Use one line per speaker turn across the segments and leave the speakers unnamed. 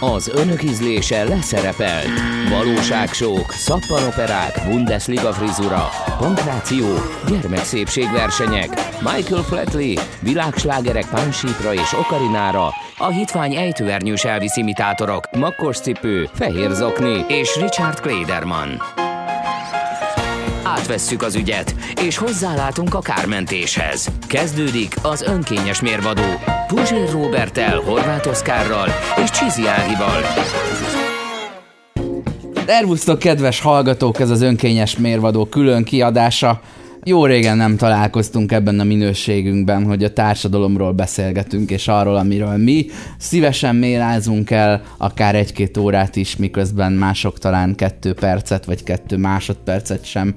Az önök ízlése leszerepelt. Valóságsók, szappanoperák, Bundesliga frizura, pankráció, gyermekszépségversenyek, Michael Flatley, világslágerek pánsípra és okarinára, a hitvány ejtőernyős Elvis imitátorok, makkos cipő, fehér zokni és Richard Klederman. Átvesszük az ügyet, és hozzálátunk a kármentéshez. Kezdődik az önkényes mérvadó Puzsér Robertel, Horváth Oszkárral és Csizi Ágival.
Szervusztok, kedves hallgatók, ez az önkényes mérvadó külön kiadása. Jó régen nem találkoztunk ebben a minőségünkben, hogy a társadalomról beszélgetünk, és arról, amiről mi szívesen mélázunk el, akár egy-két órát is, miközben mások talán kettő percet, vagy kettő másodpercet sem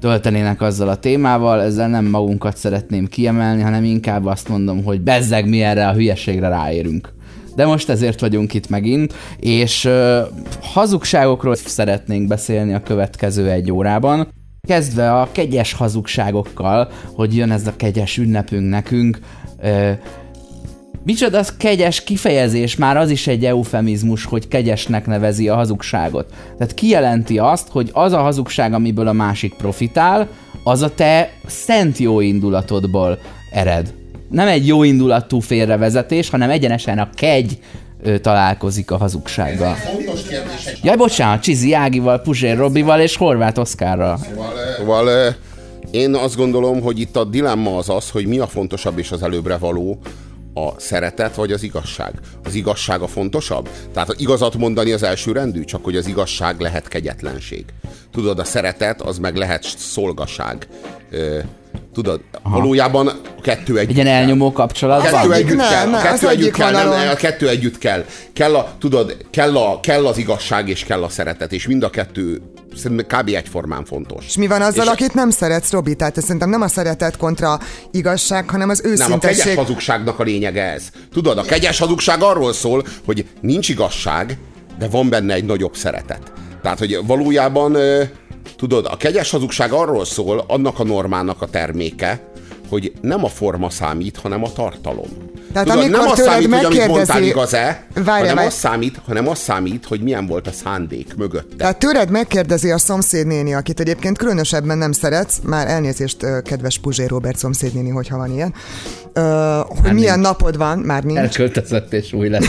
töltenének azzal a témával, ezzel nem magunkat szeretném kiemelni, hanem inkább azt mondom, hogy bezzeg mi erre a hülyeségre ráérünk. De most ezért vagyunk itt megint, és uh, hazugságokról szeretnénk beszélni a következő egy órában. Kezdve a kegyes hazugságokkal, hogy jön ez a kegyes ünnepünk nekünk, uh, Micsoda az kegyes kifejezés, már az is egy eufemizmus, hogy kegyesnek nevezi a hazugságot. Tehát kijelenti azt, hogy az a hazugság, amiből a másik profitál, az a te szent jó indulatodból ered. Nem egy jó indulatú félrevezetés, hanem egyenesen a kegy ő találkozik a hazugsággal. Jaj, bocsánat, Csizi Ágival, Puzsér Robival és Horváth Oszkárral.
Szóval, szóval én azt gondolom, hogy itt a dilemma az az, hogy mi a fontosabb és az előbbre való, a szeretet vagy az igazság? Az igazság a fontosabb? Tehát igazat mondani az első rendű, csak hogy az igazság lehet kegyetlenség. Tudod, a szeretet az meg lehet szolgaság. Tudod, Aha. valójában a kettő együtt
Egy ilyen elnyomó kapcsolat.
A kettő együtt ne, kell. Ne, a kettő együtt kell, nem, a kettő együtt kell. Kell a, tudod, kell, a, kell az igazság és kell a szeretet, és mind a kettő kb. egyformán fontos.
És mi van azzal, és akit nem szeretsz, Robi? Tehát szerintem nem a szeretet kontra igazság, hanem az őszintesség. Nem, a
kegyes hazugságnak a lényege ez. Tudod, a kegyes hazugság arról szól, hogy nincs igazság, de van benne egy nagyobb szeretet. Tehát, hogy valójában Tudod, a kegyes hazugság arról szól, annak a normának a terméke, hogy nem a forma számít, hanem a tartalom. Tehát Tudod, nem az számít, hogy amit mondtál igaz-e, hanem az, számít, hanem az számít, hogy milyen volt a szándék mögötte.
Tehát tőled megkérdezi a szomszédnéni, akit egyébként különösebben nem szeretsz, már elnézést, kedves Puzsé Robert szomszédnéni, hogyha van ilyen, uh, hogy már milyen nincs. napod van, már nincs.
Elköltözött és új lesz.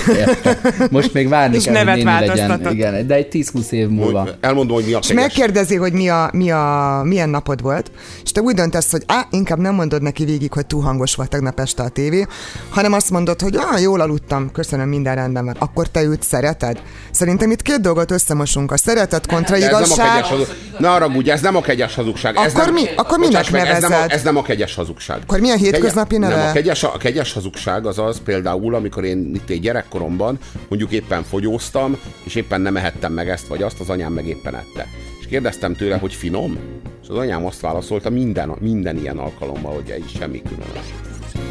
Most még várni és kell, hogy néni legyen. Igen, de egy 10-20 év múlva.
Elmondom, hogy mi a
És megkérdezi, hogy mi a, mi a, milyen napod volt, és te úgy döntesz, hogy á, inkább nem mondod neki végig, hogy túl hangos volt tegnap este a tévé, hanem azt mondod, hogy ah, jól aludtam, köszönöm, minden rendben van. Akkor te őt szereted? Szerintem itt két dolgot összemosunk. A szeretet kontra
ne,
igazság.
Ez nem a Ne haragudj, ez nem a kegyes hazugság.
Ez akkor
nem,
mi? Akkor minek meg?
Ez nem, a, ez nem a kegyes hazugság.
Akkor mi a hétköznapi neve?
Kegyes, a kegyes hazugság az az például, amikor én itt egy gyerekkoromban mondjuk éppen fogyóztam, és éppen nem ehettem meg ezt vagy azt, az anyám meg éppen ette. És kérdeztem tőle, hogy finom? És az anyám azt válaszolta minden, minden ilyen alkalommal, hogy egy semmi különös.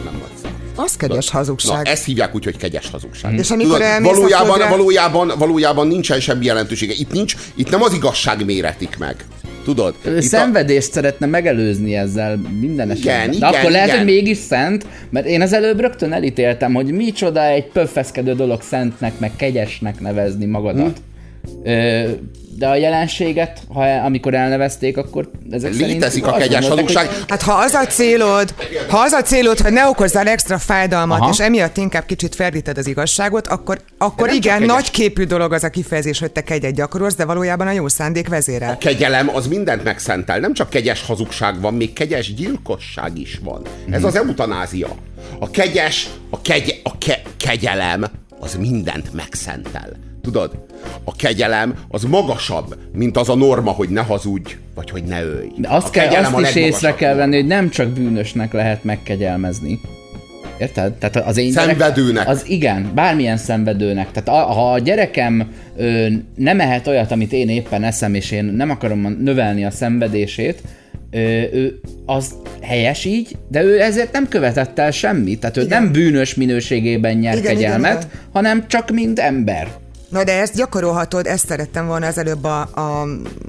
Nem nagy.
Az kegyes hazugság.
Na, ezt hívják úgy, hogy kegyes hazugság. És amikor Tudod, valójában, földre... valójában, valójában nincsen semmi jelentősége. Itt, nincs, itt nem az igazság méretik meg. Tudod?
Ő szenvedést a... szeretne megelőzni ezzel minden esetben. Igen, De igen, akkor lehet, igen. hogy mégis szent, mert én az előbb rögtön elítéltem, hogy micsoda egy pöffeszkedő dolog szentnek, meg kegyesnek nevezni magadat. Hm. De a jelenséget, ha amikor elnevezték, akkor ezek
Létezik a kegyes hazugság. Hogy...
Hát ha az a célod, ha az a célod, hogy ne okozzál extra fájdalmat, Aha. és emiatt inkább kicsit ferdíted az igazságot, akkor, akkor igen, nagy képű dolog az a kifejezés, hogy te kegyet gyakorolsz, de valójában a jó szándék vezérel.
A kegyelem az mindent megszentel. Nem csak kegyes hazugság van, még kegyes gyilkosság is van. Ez az eutanázia. A kegyes, a, kegy, a ke, kegyelem az mindent megszentel. Tudod? A kegyelem az magasabb, mint az a norma, hogy ne hazudj, vagy hogy ne ölj.
De azt, kell, azt is észre kell venni, hogy nem csak bűnösnek lehet megkegyelmezni. Érted? Tehát az én
Szenvedőnek.
Az igen, bármilyen szenvedőnek. Tehát a, ha a gyerekem ö, nem ehet olyat, amit én éppen eszem, és én nem akarom növelni a szenvedését, ö, ő, az helyes így, de ő ezért nem követett el semmit. Tehát ő igen. nem bűnös minőségében nyer igen, kegyelmet, igen, igen. hanem csak mint ember.
Na de ezt gyakorolhatod, ezt szerettem volna az előbb a, a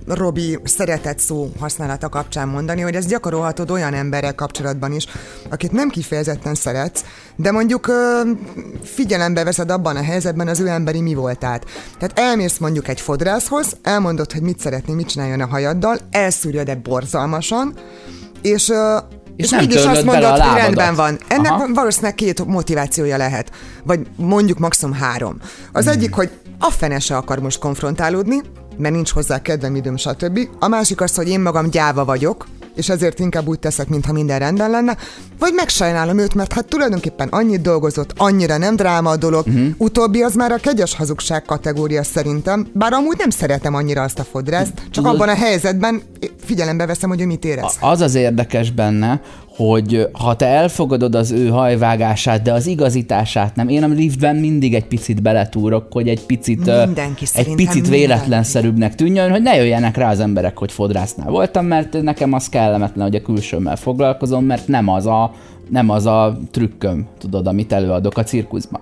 Robi szeretett szó használata kapcsán mondani, hogy ezt gyakorolhatod olyan emberrel kapcsolatban is, akit nem kifejezetten szeretsz, de mondjuk ö, figyelembe veszed abban a helyzetben az ő emberi mi voltát. Tehát elmész mondjuk egy fodrászhoz, elmondod, hogy mit szeretnél, mit csináljon a hajaddal, elszúrja, de borzalmasan, és ö,
És
és,
nem
mégis azt mondod, hogy rendben van. Ennek.
Aha.
valószínűleg két motivációja lehet. Vagy mondjuk maximum három. Az
Hmm.
egyik, hogy a fene se akar most konfrontálódni, mert nincs hozzá kedvem, időm, stb. A másik az, hogy én magam gyáva vagyok, és ezért inkább úgy teszek, mintha minden rendben lenne, vagy megsajnálom őt, mert hát tulajdonképpen annyit dolgozott, annyira nem dráma a dolog. Uh-huh. Utóbbi az már a kegyes hazugság kategória szerintem, bár amúgy nem szeretem annyira azt a fodrászt, csak
Tudod-
abban a helyzetben figyelembe veszem, hogy ő mit érez.
Az az érdekes benne, hogy ha te elfogadod az ő hajvágását, de az igazítását nem. Én a liftben mindig egy picit beletúrok, hogy egy picit,
Mindenki,
egy picit véletlenszerűbbnek tűnjön, hogy ne jöjjenek rá az emberek, hogy fodrásznál voltam, mert nekem az kellemetlen, hogy a külsőmmel foglalkozom, mert nem az a, nem az a trükköm, tudod, amit előadok a cirkuszban.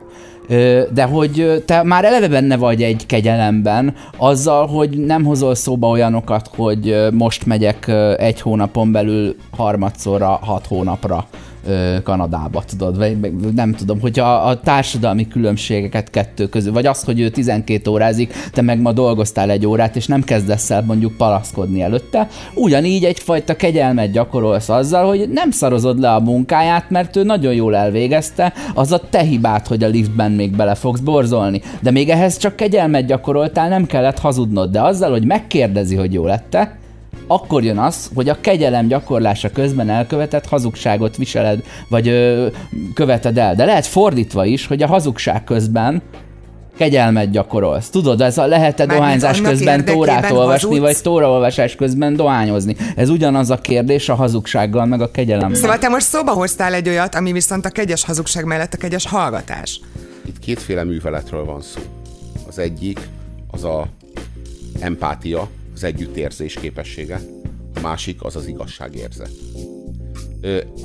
De hogy te már eleve benne vagy egy kegyelemben, azzal, hogy nem hozol szóba olyanokat, hogy most megyek egy hónapon belül harmadszorra, hat hónapra Kanadába, tudod, vagy nem tudom, hogyha a társadalmi különbségeket kettő közül, vagy az, hogy ő 12 órázik, te meg ma dolgoztál egy órát, és nem kezdesz el mondjuk palaszkodni előtte, ugyanígy egyfajta kegyelmet gyakorolsz azzal, hogy nem szarozod le a munkáját, mert ő nagyon jól elvégezte, az a te hibád, hogy a liftben még bele fogsz borzolni. De még ehhez csak kegyelmet gyakoroltál, nem kellett hazudnod, de azzal, hogy megkérdezi, hogy jó lette, akkor jön az, hogy a kegyelem gyakorlása közben elkövetett hazugságot viseled, vagy ö, követed el. De lehet fordítva is, hogy a hazugság közben kegyelmet gyakorolsz. Tudod, ez a lehet-e
Mármint
dohányzás közben tórát olvasni,
hazudsz?
vagy tóraolvasás közben dohányozni. Ez ugyanaz a kérdés a hazugsággal, meg a kegyelemmel.
Szóval te most szóba hoztál egy olyat, ami viszont a kegyes hazugság mellett a kegyes hallgatás.
Itt kétféle műveletről van szó. Az egyik az a empátia, az együttérzés képessége, a másik az az igazságérzet.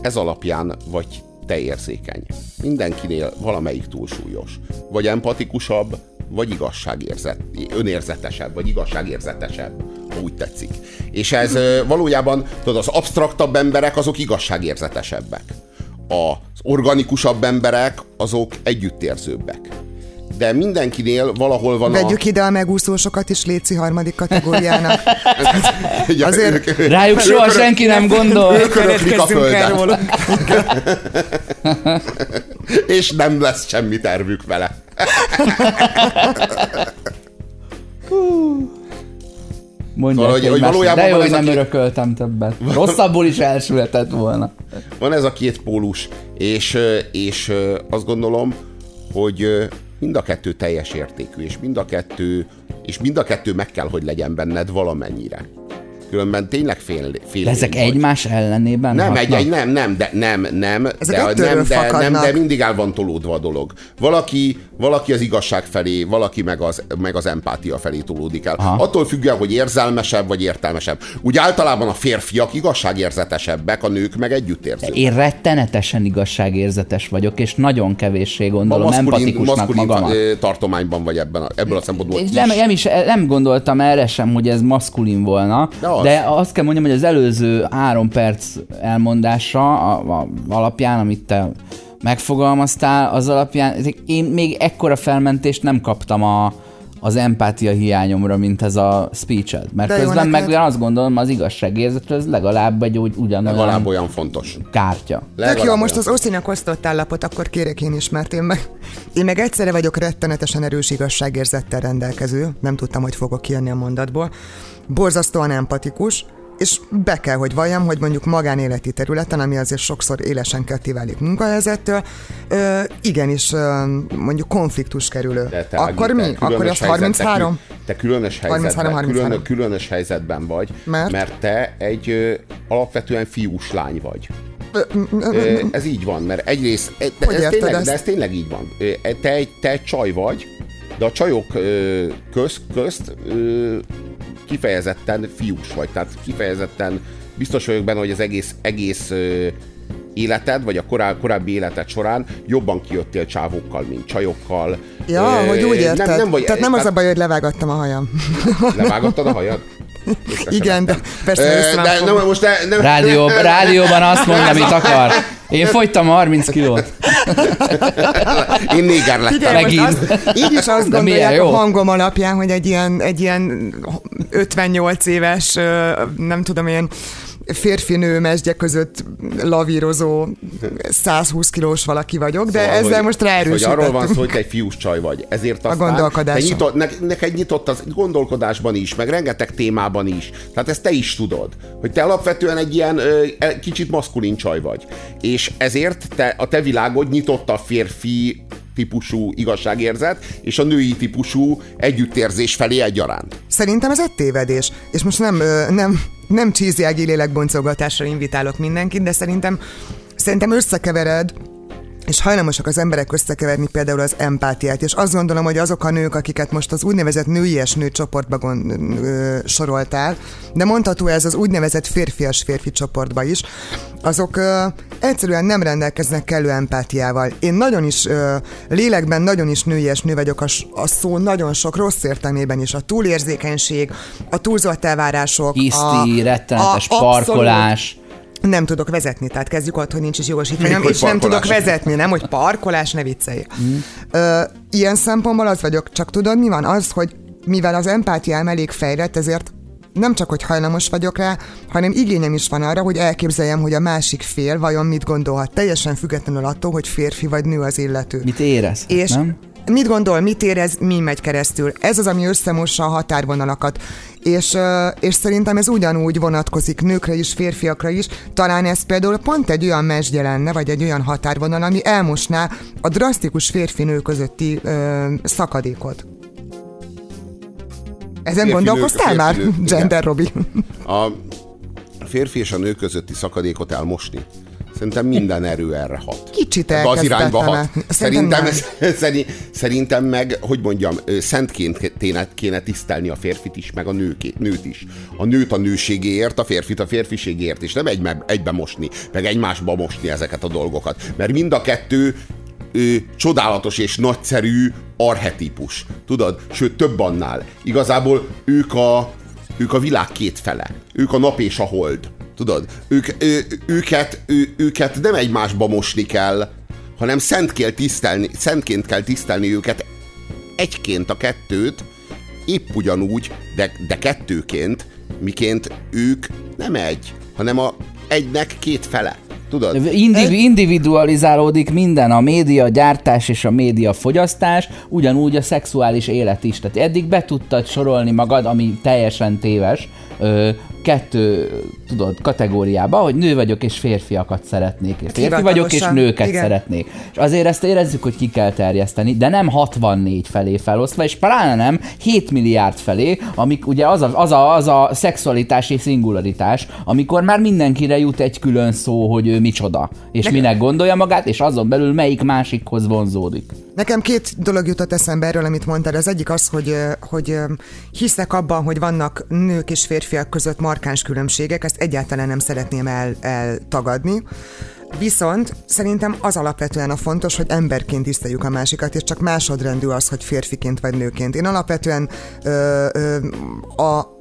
Ez alapján vagy te érzékeny. Mindenkinél valamelyik túlsúlyos. Vagy empatikusabb, vagy igazságérzet, önérzetesebb, vagy igazságérzetesebb, ha úgy tetszik. És ez valójában, tudod, az absztraktabb emberek azok igazságérzetesebbek. Az organikusabb emberek azok együttérzőbbek. De mindenkinél valahol van
Vegyük ide a megúszósokat is Léci harmadik kategóriának.
a...
azért-
Ők-
Rájuk soha
ők-
senki nem gondol.
Ők öröklik a földet, és nem lesz semmi tervük vele.
Mondják,
Valahogy-
hogy,
valójában
de jó,
van
hogy
ez a
nem
két-
örököltem többet. Rosszabbul is elsülhetett volna.
Van ez a két pólus, és, és azt gondolom, hogy mind a kettő teljes értékű, és mind a kettő, és mind a kettő meg kell, hogy legyen benned valamennyire. Különben tényleg fél, fél
ezek
vagy.
egymás ellenében
Nem, egy,
hatnak?
egy, nem, nem, de nem, nem,
Ezek
de, nem, de, nem, de mindig el van tolódva a dolog. Valaki, valaki az igazság felé, valaki meg az, meg az empátia felé tolódik el.
Aha.
Attól függően, hogy érzelmesebb vagy értelmesebb. Úgy általában a férfiak igazságérzetesebbek, a nők meg együttérzők.
Én rettenetesen igazságérzetes vagyok, és nagyon kevéssé gondolom empatikusnak
maszkulin
magamat.
tartományban vagy ebben a, ebből a szempontból is.
nem, nem, is, nem gondoltam erre sem, hogy ez maszkulin volna,
De
de,
az.
de azt kell mondjam, hogy az előző három perc elmondása a, a, alapján, amit te megfogalmaztál, az alapján én még ekkora felmentést nem kaptam a, az empátia hiányomra, mint ez a speech Mert
De jó
közben meg
neked.
azt gondolom, az igazságérzet az legalább egy úgy ugyanolyan
Legalább olyan fontos.
kártya.
Tök
Legalább
jó, most az Oszinak osztott állapot, akkor kérek én is, mert én meg, én meg egyszerre vagyok rettenetesen erős igazságérzettel rendelkező, nem tudtam, hogy fogok kijönni a mondatból, borzasztóan empatikus, és be kell, hogy valljam, hogy mondjuk magánéleti területen, ami azért sokszor élesen ketté válik munkahelyzettől, ö, igenis ö, mondjuk konfliktus kerülő.
De te,
Akkor
Ági,
mi?
te
Akkor az
helyzet-
33?
Te, te különös helyzetben,
33, 33.
Külön, különös helyzetben vagy,
Mert?
mert te egy ö, alapvetően fiús lány vagy. Ez így van, mert egyrészt, e- de ez, tényleg,
ezt?
de ez tényleg így van. Ö, Te egy, te egy csaj vagy, de a csajok közt, közt kifejezetten fiús vagy, tehát kifejezetten biztos vagyok benne, hogy az egész, egész ö, életed, vagy a korá, korábbi életed során jobban kijöttél csávókkal, mint csajokkal.
Ja,
Ö,
hogy úgy érted.
Nem, nem vagy,
Tehát nem az a baj, hogy levágattam a hajam.
Levágattad a hajad?
Igen, de persze össze
de nem, most ne, nem,
Rádió, rádióban azt mondja, amit akar. Én fogytam 30 kilót.
Én néger lettem.
Megint.
most azt, így is azt
De
gondolják
jó.
a hangom alapján, hogy egy ilyen, egy ilyen 58 éves, nem tudom én, férfi-nő mesdje között lavírozó 120 kilós valaki vagyok, de
Szóval,
ezzel
hogy-
most
Hogy
ráerősítettünk.
arról van szó, hogy te egy fiús csaj vagy. Ezért aztán
gondolkodásom.
te nyitott, ne, neked nyitott az gondolkodásban is, meg rengeteg témában is. Tehát ezt te is tudod, hogy te alapvetően egy ilyen ö, e- kicsit maszkulin csaj vagy. És ezért te, a te világod nyitott a férfi típusú igazságérzet, és a női típusú együttérzés felé egyaránt.
Szerintem ez egy tévedés. És most nem, nem, nem csíziági lélekboncolgatásra invitálok mindenkit, de szerintem, szerintem összekevered és hajlamosak az emberek összekeverni például az empátiát, és azt gondolom, hogy azok a nők, akiket most az úgynevezett nőies nő csoportba gond, ö, soroltál, de mondható ez az úgynevezett férfias férfi csoportba is, azok ö, egyszerűen nem rendelkeznek kellő empátiával. Én nagyon is, ö, lélekben nagyon is nőies nő vagyok, a, a szó nagyon sok rossz értelmében is. A túlérzékenység, a túlzott elvárások,
Hiszti,
a,
rettenetes
a-
parkolás.
Nem tudok vezetni, tehát kezdjük ott, hogy nincs is jogosítványom, és nem tudok
parkolás.
vezetni, nem, hogy parkolás, ne viccelj. Mm. Ö, ilyen szempontból az vagyok, csak tudod, mi van? Az, hogy mivel az empátiám elég fejlett, ezért nem csak, hogy hajlamos vagyok rá, hanem igényem is van arra, hogy elképzeljem, hogy a másik fél vajon mit gondolhat, teljesen függetlenül attól, hogy férfi vagy nő az illető.
Mit érez?
És
Nem?
mit gondol, mit érez, mi megy keresztül. Ez az, ami összemossa a határvonalakat. És, és szerintem ez ugyanúgy vonatkozik nőkre is, férfiakra is. Talán ez például pont egy olyan mesdje lenne, vagy egy olyan határvonal, ami elmosná a drasztikus férfi-nő közötti ö, szakadékot. Ezen
Férfi-nők,
gondolkoztál már,
férfi-nők, igen.
Gender Robi?
A férfi és a nő közötti szakadékot elmosni. Szerintem minden erő erre hat.
Kicsit
Ebbe az irányba hat.
Szerintem
Szerintem, szeri- szerintem meg, hogy mondjam, szentként kéne, tisztelni a férfit is, meg a nőké, nőt is. A nőt a nőségéért, a férfit a férfiségért, és nem egybe, egybe mosni, meg egymásba mosni ezeket a dolgokat. Mert mind a kettő ö, csodálatos és nagyszerű arhetipus. Tudod? Sőt, több annál. Igazából ők a, ők a világ két fele. Ők a nap és a hold. Tudod? Ők, ő, őket, ő, őket nem egymásba mosni kell, hanem szent kell tisztelni, szentként kell tisztelni őket egyként a kettőt, épp ugyanúgy, de, de kettőként, miként ők nem egy, hanem a egynek két fele. Tudod?
Indiv- individualizálódik minden, a média gyártás és a média fogyasztás, ugyanúgy a szexuális élet is. Tehát eddig be tudtad sorolni magad, ami teljesen téves, kettő, tudod, kategóriába, hogy nő vagyok és férfiakat szeretnék, és férfi vagyok és nőket
igen.
szeretnék. És azért ezt érezzük, hogy ki kell terjeszteni, de nem 64 felé felosztva, és pláne nem 7 milliárd felé, amik ugye az a, az a, az a szexualitási szingularitás, amikor már mindenkire jut egy külön szó, hogy ő micsoda, és
Nekem-
minek gondolja magát, és azon belül melyik másikhoz vonzódik.
Nekem két dolog jutott eszembe erről, amit mondtál. Az egyik az, hogy, hogy hiszek abban, hogy vannak nők és férfiak között markáns különbségek, ezt egyáltalán nem szeretném el, eltagadni. Viszont szerintem az alapvetően a fontos, hogy emberként tiszteljük a másikat, és csak másodrendű az, hogy férfiként vagy nőként. Én alapvetően ö, ö, a,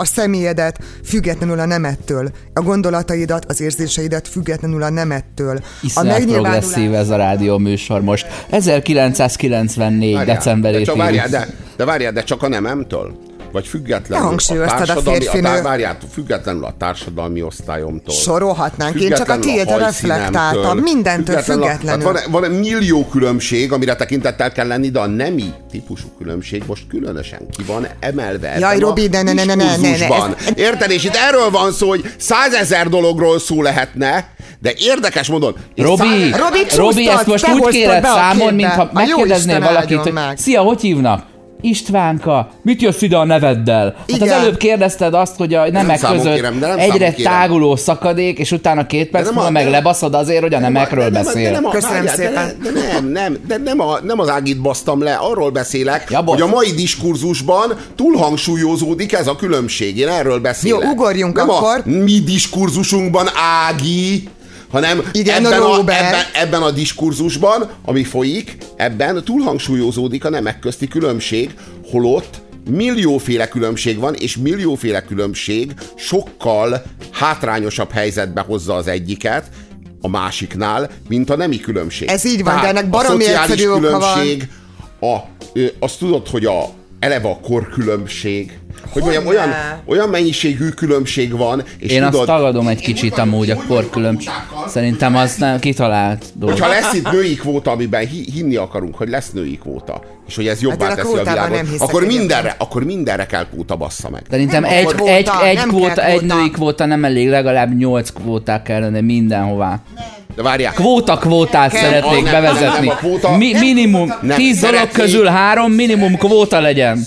a személyedet függetlenül a nemettől, a gondolataidat, az érzéseidet függetlenül a nemettől.
Iszonyat progresszív ez a rádió műsor most. 1994.
Várjál,
decemberét
de, csak, várjál, de, de várjál, de csak a nememtől? Vagy függetlenül
a
társadalmi,
férfinő-
tár- várjál, függetlenül a társadalmi osztályomtól.
Sorolhatnánk, én csak a
Függetlenül
tiédre
hajszínemtől,
reflektáltam, mindentől függetlenül.
hát van, van millió különbség, amire tekintettel kell lenni, de a nemi típusú különbség most különösen ki van emelve
Jaj, Robi,
a
de ne, ne, ne, ne, ne, ne,
Érted? És itt erről van szó, hogy százezer dologról szó lehetne, de érdekes módon...
Robi,
százezer-
Robi,
Robi, ezt most úgy kéred
a
számon, mintha
A
megkérdeznél valakit, hogy
meg.
szia, hogy hívnak? Istvánka, mit jössz ide a neveddel? Hát az
Igen.
előbb kérdezted azt, hogy a nemek
számon
között
kérem, de nem
egyre
kérem.
táguló szakadék, és utána két perc
nem
múlva meg
de-
lebaszod azért, hogy a nemekről
nem,
beszél.
Nem, a,
Köszönöm
várjál,
szépen.
De, de nem, nem, de nem, a, nem az ágit basztam le, arról beszélek,
Ja,
hogy a mai diskurzusban túlhangsúlyozódik ez a különbség. Én erről beszélek.
Jó, ugorjunk
nem
akkor.
a mi diskurzusunkban Ági, hanem
Igen,
ebben, a,
Robert.
ebben, ebben a diskurzusban, ami folyik, ebben túlhangsúlyozódik a nemek közti különbség, holott millióféle különbség van, és millióféle különbség sokkal hátrányosabb helyzetbe hozza az egyiket, a másiknál, mint a nemi különbség.
Ez így van, de
Tehát
ennek
a
baromi
szociális
egyszerű oka van.
különbség, a, ö, azt tudod, hogy a eleve a korkülönbség, hogy mondjam, olyan, olyan mennyiségű különbség van, és
Én
tudod,
azt tagadom egy kicsit amúgy a korkülönbség. Szerintem az nem kitalált dolog.
Hogyha lesz itt női kvóta, amiben hi- hinni akarunk, hogy lesz női kvóta, és hogy ez jobbá
Hát a
teszi a
kvótában
világot,
nem
akkor mindenre, akkor mindenre kell kvóta bassza meg.
Szerintem
Nem
egy,
kvóta,
egy, egy,
nem
kvóta,
kell
egy
kvóta.
női kvóta nem elég, legalább nyolc kvóták kellene mindenhová.
De várják,
Kvóta kvótát
Kell.
szeretnék
Nem,
bevezetni.
nem, a kvóta-
Mi, minimum,
Nem,
tíz dolog közül három minimum kvóta legyen.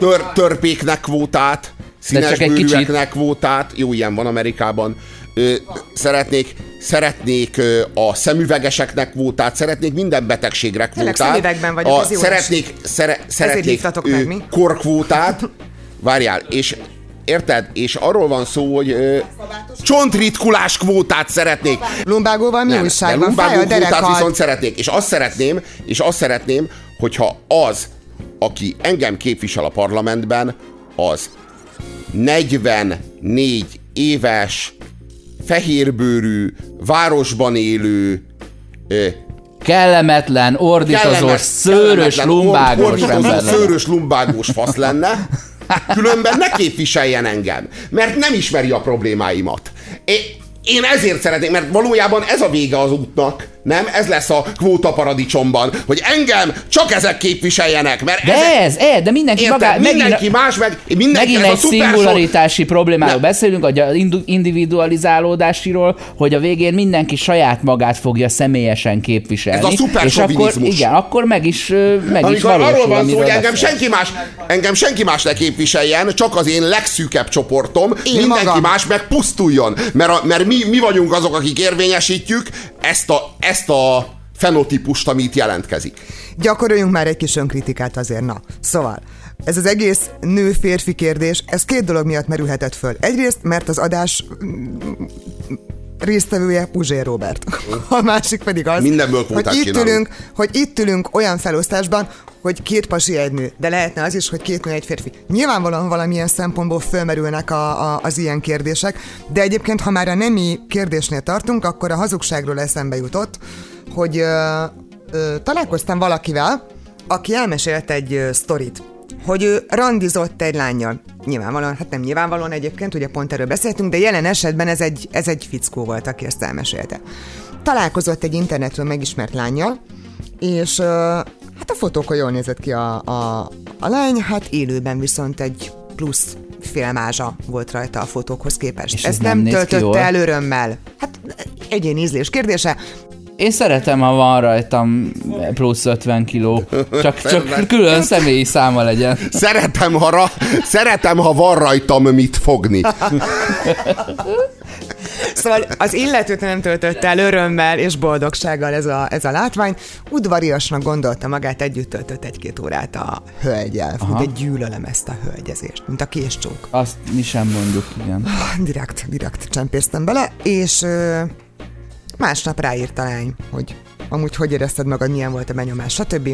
Tör, törpéknek kvótát, színes bőrűeknek kvótát, jó, ilyen van Amerikában, ö, szeretnék, szeretnék ö, a szemüvegeseknek kvótát, szeretnék minden betegségre
Tényleg
kvótát.
szemüvegben vagyok,
a,
ez jó
szeretnék, szere, szeretnék ö,
meg, mi?
korkvótát, várjál, és Érted? És arról van szó, hogy ö, csontritkulás kvótát szeretnék.
Lumbágóval mi újság van?
Lumbágó kvótát viszont szeretnék. És azt szeretném, és azt szeretném, hogyha az, aki engem képvisel a parlamentben, az 44 éves, fehérbőrű, városban élő,
Kellemetlen, ordítozós,
kellemes-
szőrös,
kellemetlen,
lumbágos
ordítozó,
ember.
Szőrös, lumbágós fasz lenne, különben ne képviseljen engem, mert nem ismeri a problémáimat. Én ezért szeretnék, mert valójában ez a vége az útnak, nem? Ez lesz a kvóta paradicsomban, hogy engem csak ezek képviseljenek, mert
De
ezek,
ez, ez, de mindenki
érted,
magá,
mindenki
megint,
más, meg mindenki
megint egy
szuper
szingularitási problémáról
Nem.
beszélünk, hogy a individualizálódásiról, hogy a végén mindenki saját magát fogja személyesen képviselni.
Ez a
És akkor, igen, akkor meg is, meg is
Amikor
valósul,
arról van szó, hogy engem
beszél.
senki más, engem senki más ne képviseljen, csak az én legszűkebb csoportom,
Én
mindenki
magam.
más meg pusztuljon. Mert, a, mert mi, mi vagyunk azok, akik érvényesítjük ezt a, ezt a fenotípust, amit jelentkezik.
Gyakoroljunk már egy kis önkritikát azért, na. Szóval, ez az egész nő-férfi kérdés, ez két dolog miatt merülhetett föl. Egyrészt, mert az adás mm, résztvevője Puzsér Robert. A másik pedig az,
Mindenből
hogy itt,
csinálunk.
ülünk, hogy itt ülünk olyan felosztásban, hogy két pasi egy nő, de lehetne az is, hogy két nő egy férfi. Nyilvánvalóan valamilyen szempontból fölmerülnek a, a, az ilyen kérdések, de egyébként, ha már a nemi kérdésnél tartunk, akkor a hazugságról eszembe jutott, hogy ö, ö, találkoztam valakivel, aki elmesélt egy ö, sztorit, hogy ő randizott egy lányjal. Nyilvánvalóan, hát nem nyilvánvalóan egyébként, ugye pont erről beszéltünk, de jelen esetben ez egy, ez egy fickó volt, aki ezt elmesélte. Találkozott egy internetről megismert lányjal, és hát a fotókon jól nézett ki a, a, a lány, hát élőben viszont egy plusz félmázsa volt rajta a fotókhoz képest.
És ez
Ezt
nem
nem, töltötte el örömmel. Hát egyén ízlés kérdése.
Én szeretem, ha van rajtam plusz 50 kiló. Csak, csak külön személyi száma legyen.
Szeretem, ha, ra, szeretem, ha van rajtam mit fogni.
Szóval az illetőt nem töltötte el örömmel és boldogsággal ez a, ez a látvány. Udvariasnak gondolta magát, együtt töltött egy-két órát a hölgyel. Fú, de gyűlölem ezt a hölgyezést, mint a késcsók.
Azt mi sem mondjuk, igen.
Direkt, direkt csempésztem bele, és ö, másnap ráírt a lány, hogy amúgy hogy érezted magad, milyen volt a benyomás, stb.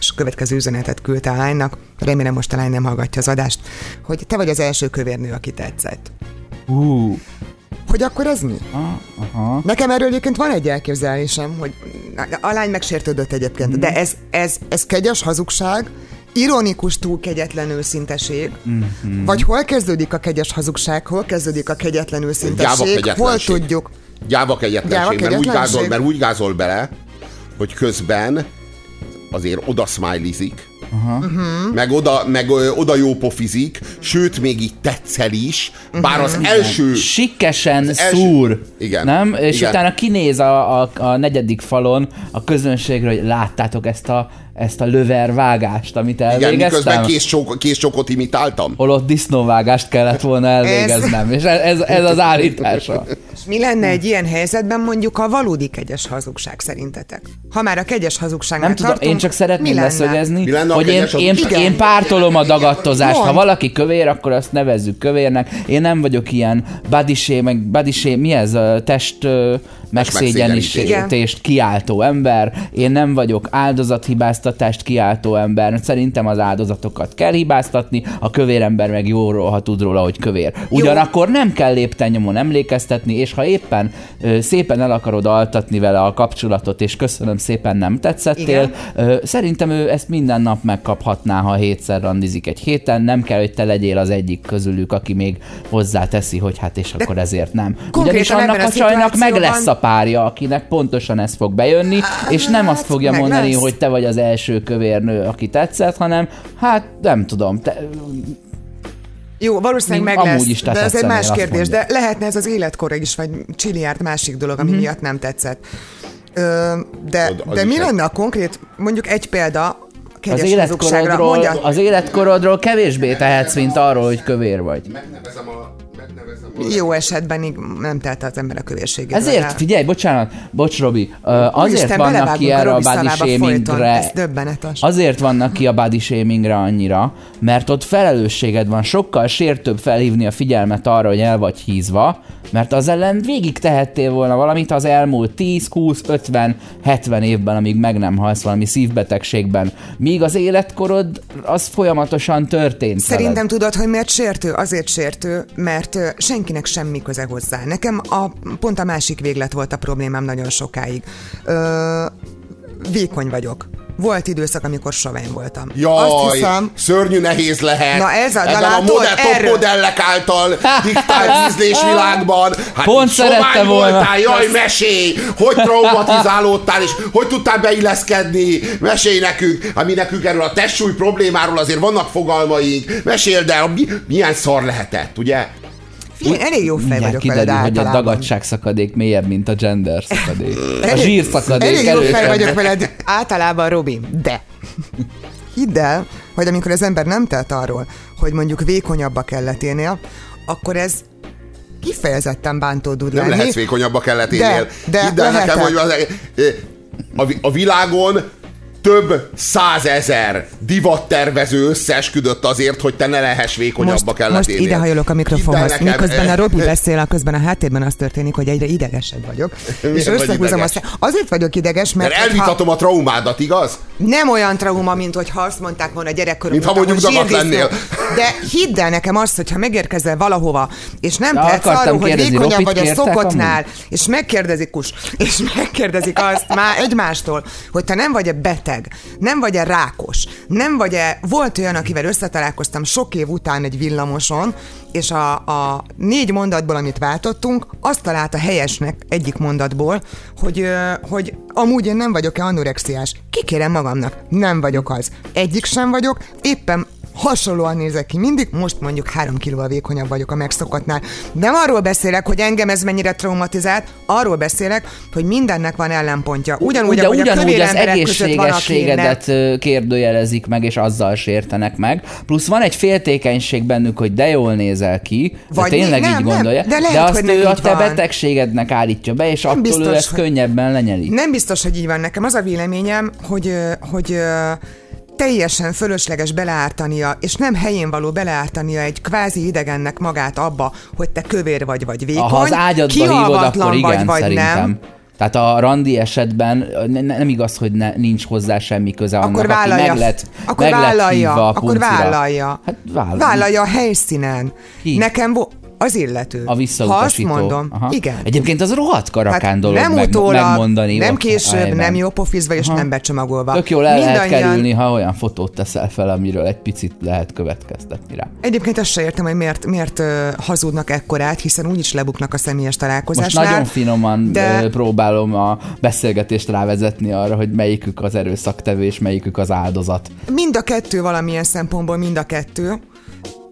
És a következő üzenetet küldte a lánynak, remélem most a lány nem hallgatja az adást, hogy te vagy az első kövérnő, aki tetszett.
Hú,
Hogy akkor ez mi?
aha.
Nekem erről egyébként van egy elképzelésem, hogy a lány megsértődött egyébként,
Mhm.
de ez, ez, ez kegyes hazugság, ironikus túl kegyetlen őszinteség,
Mhm.
vagy hol kezdődik a kegyes hazugság, hol kezdődik a kegyetlen őszinteség, hol tudjuk.
Gyáva kegyetlenség,
Gyáva
mert, úgy gázol, mert úgy gázol bele, hogy közben azért oda smileyzik, uh-huh. meg, oda, meg oda jó pofizik, sőt, még így tetszel is, bár az első...
Sikkesen
első-
szúr.
Igen.
Nem? És
Igen.
utána kinéz a, a, a negyedik falon a közönségre, hogy láttátok ezt a, ezt a löver vágást, amit
Igen,
elvégeztem?
miközben kész, csók, kész csókot imitáltam.
Holott disznóvágást kellett volna elvégeznem. És ez, ez, ez az állítása.
És mi lenne egy ilyen helyzetben mondjuk a valódi kegyes hazugság szerintetek? Ha már a kegyes hazugságnál
Nem tudom,
tartunk,
én csak szeretném
mi lenne?
leszögezni, hogy én, én, én pártolom a dagadtozást. Ha valaki kövér, akkor azt nevezzük kövérnek. Én nem vagyok ilyen shame, meg shame, mi ez? Test megszégyenítést kiáltó ember, én nem vagyok áldozathibáztatást kiáltó ember, szerintem az áldozatokat kell hibáztatni, a kövér ember meg jóról, ha tud róla, hogy kövér. Ugyanakkor nem kell lépten nyomon emlékeztetni, és ha éppen ö, szépen el akarod altatni vele a kapcsolatot, és köszönöm szépen nem tetszettél, ö, szerintem ő ezt minden nap megkaphatná, ha hétszer randizik egy héten, nem kell, hogy te legyél az egyik közülük, aki még hozzáteszi, hogy hát és akkor ezért nem. Ugyanis annak a
a
csajnak meg lesz a párja, akinek pontosan ez fog bejönni, és nem azt fogja mondani, hogy te vagy az első kövérnő, aki tetszett, hanem hát nem tudom, te,
Jó, valószínűleg
Még
meg lesz,
is
de ez egy más kérdés. De lehetne ez az életkora is, vagy Csiliárd másik dolog, ami miatt nem tetszett. Ö, de,
Az-
de mi lenne a konkrét, mondjuk egy példa,
az életkorodról, az életkorodról kevésbé tehetsz, mint arról, hogy kövér vagy.
Megnevezem a...
Jó esetben nem telt az ember a kövérségével.
Ezért, figyelj, bocsánat, bocs Robi, azért
Úristen,
vannak ki erre a body shamingre. Azért vannak ki a body shamingre annyira, mert ott felelősséged van, sokkal sértőbb felhívni a figyelmet arra, hogy el vagy hízva, mert az ellen végig tehettél volna valamit az elmúlt 10, 20, 50, 70 évben, amíg meg nem halsz valami szívbetegségben. Míg az életkorod az folyamatosan történt.
Szerintem
veled.
tudod, hogy miért sértő? Azért sértő, mert ö, senkinek semmi köze hozzá. Nekem a, pont a másik véglet volt a problémám nagyon sokáig. Ö, vékony vagyok. Volt időszak, amikor sovány voltam.
Jaj,
Azt hiszem,
szörnyű nehéz lehet.
Na ez a-
Ebben a modell, top
erről-
modellek által diktált ízlésvilágban. Hát
Pont szerette volna.
Voltál, jaj, mesélj! Hogy traumatizálódtál, és hogy tudtál beilleszkedni? Mesélj nekünk. Hát mi nekünk erről a testsúly problémáról azért vannak fogalmaink. Meséld el, mi, milyen szar lehetett, ugye?
Figyelj, elég jó fej vagyok veled
kiderül, hogy a
általában.
dagadság szakadék mélyebb, mint a gender szakadék. A zsír szakadék
Elég jó fej vagyok veled általában, Robi, de hidd el, hogy amikor az ember nem telt arról, hogy mondjuk vékonyabb a kelleténél, akkor ez kifejezetten bántó tud
Nem
lenni.
lehetsz vékonyabb a kelleténél.
De, de
Hidd el nekem,
lehetek.
hogy az, a, a világon több százezer divattervező összeesküdött azért, hogy te ne lehess vékonyabb
Most,
a
most
kelleténél.
idehajolok a mikrofonhoz.
el nekem,
Miközben a Robi beszél, a közben a háttérben az történik, hogy egyre idegesebb vagyok.
Miért
és
vagy
összehúzom
ideges?
azt. Azért vagyok ideges, mert,
Mert elvitatom a traumádat, igaz?
nem olyan trauma, mint hogyha azt mondták volna gyerekkoromban.
Mint ha mondjuk
hogy zsírdisznó.
lennél.
De hidd el nekem azt, hogyha megérkezel valahova, és nem
De
tehetsz arról, hogy vékonyabb vagy a szokottnál, és megkérdezik kus, és megkérdezik azt már egymástól, hogy te nem vagy-e beteg, nem vagy-e rákos, nem vagy-e, volt olyan, akivel összetalálkoztam sok év után egy villamoson, és a, a négy mondatból, amit váltottunk, azt találta helyesnek egyik mondatból, hogy, hogy amúgy én nem vagyok-e anorexiás. Kikérem magamnak, nem vagyok az. Egyik sem vagyok, éppen hasonlóan nézek ki mindig, most mondjuk három kilóval vékonyabb vagyok a megszokottnál. Nem arról beszélek, hogy engem ez mennyire traumatizált, arról beszélek, hogy mindennek van ellenpontja. Ugyanúgy,
de
ahogy a
ugyanúgy
kövér
az
között van,
kérdőjelezik meg, és azzal sértenek meg. Plusz van egy féltékenység bennük, hogy de jól nézel ki,
Vagy
Vagy tényleg
nem,
így
nem,
gondolja,
de lehet,
de azt
hogy
ő
nem
a te
van.
betegségednek állítja be, és attól
biztos,
ő ezt
hogy-
könnyebben lenyeli.
Nem biztos, hogy így van nekem. Az a véleményem, hogy, hogy teljesen fölösleges beleártania, és nem helyén való beleártania egy kvázi idegennek magát abba, hogy te kövér vagy, vagy vékony,
Ha az ágyadba hívod, akkor igen,
vagy, vagy
szerintem.
nem.
Tehát a randi esetben ne, ne- nem igaz, hogy ne, nincs hozzá semmi köze annak,
Akkor
aki
vállalja,
meg lett,
akkor
meg lett
vállalja,
hívva a
akkor
puncira.
vállalja.
Hát vállal.
Vállalja a helyszínen.
Ki?
Nekem vo- az illető.
A
Ha azt
visszautasító.
mondom,
Aha.
igen.
Egyébként az rohadt karakán
Hát
dolog
nem
meg,
utólag,
megmondani.
nem később,
helyben.
nem jó pofizva és
Aha.
nem becsomagolva.
Tök jól el lehet
Mindannyian-
kerülni, ha olyan fotót teszel fel, amiről egy picit lehet következtetni rá.
Egyébként azt se értem, hogy miért, miért hazudnak ekkorát, hiszen úgyis lebuknak a személyes
Most
találkozásnál.
nagyon finoman
de...
próbálom a beszélgetést rávezetni arra, hogy melyikük az erőszaktevő és melyikük az áldozat.
Mind a kettő valamilyen szempontból, mind a kettő.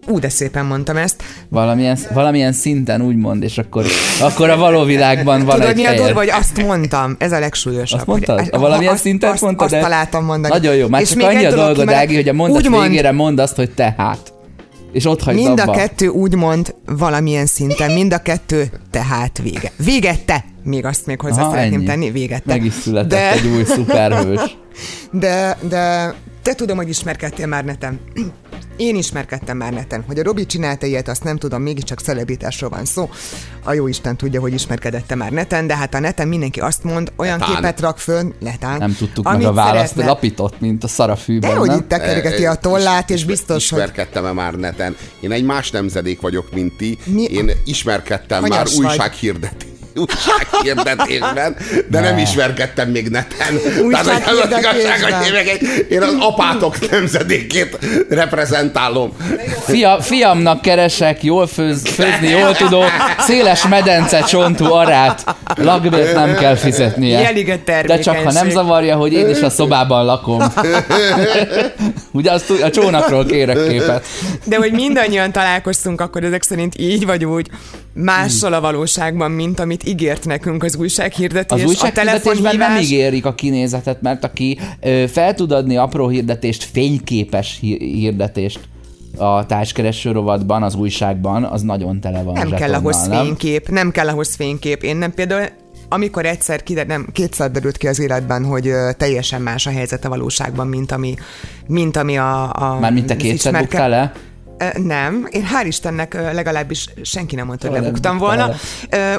Ú, de szépen mondtam ezt.
Valamilyen, valamilyen szinten úgy mond, és akkor, akkor a való világban van
Tudod,
egy
mi a durva, hogy azt mondtam? Ez a legsúlyosabb.
Azt mondtad?
Hogy-
A valamilyen
azt,
szinten
azt,
mondtad?
Azt találtam mondani.
Nagyon jó, már
És
csak
még
annyi a dolgod, Ági, hogy a mondat
Úgymond,
végére mondd azt, hogy tehát. És ott hagyd
Mind
abba.
a kettő úgymond valamilyen szinten, mind a kettő tehát vége. Véget te! Még azt még hozzá
Aha,
szeretném
ennyi.
tenni, véget te.
Meg is született
De-
egy új szuperhős.
De, de te tudom, hogy ismerkedtél már netem. Én ismerkedtem már neten. Hogy a Robi csinálta ilyet, azt nem tudom, mégiscsak celebritásról van szó. A jó Isten tudja, hogy ismerkedette már neten, de hát a neten mindenki azt mond, olyan
Netán.
képet rak föl, netán.
Nem tudtuk
amit
meg a választ,
szeretne.
lapított, mint a szarafűben,
De hogy itt tekergeti a tollát, és biztos, hogy
Ismerkedtem-e már neten? Én egy más nemzedék vagyok, mint ti.
Mi-
Én ismerkedtem már
Hanyas
újsághirdetés újsághirdetésben, de nem ismerkedtem még neten. Tehát, hogy az az igazság, hogy én, egy, én az apátok nemzedékét reprezentálom.
Fia, fiamnak keresek, jól főz, főzni, jól tudó, széles medence csontú arát, lakbért nem kell fizetnie. De csak ha nem zavarja, hogy én is a szobában lakom. Ugye azt a csónakról kérek képet.
De hogy mindannyian találkoztunk, akkor ezek szerint így vagy úgy mással a valóságban, mint amit ígért nekünk az újsághirdetés.
Az újsághirdetésben nem ígérik a kinézetet, mert aki ö, fel tud adni apró hirdetést, fényképes hi- hirdetést a társkereső rovatban, az újságban, az nagyon tele van
Nem kell
zsetonnal,
ahhoz
nem?
fénykép, nem kell ahhoz fénykép. Én nem például amikor egyszer kider, nem, kétszer derült ki az életben, hogy ö, teljesen más a helyzet a valóságban, mint ami, mint ami a... a
Mármint te kétszer
ismerke-
le?
Nem, én hál' Istennek legalábbis senki nem mondta, hogy lebuktam volna,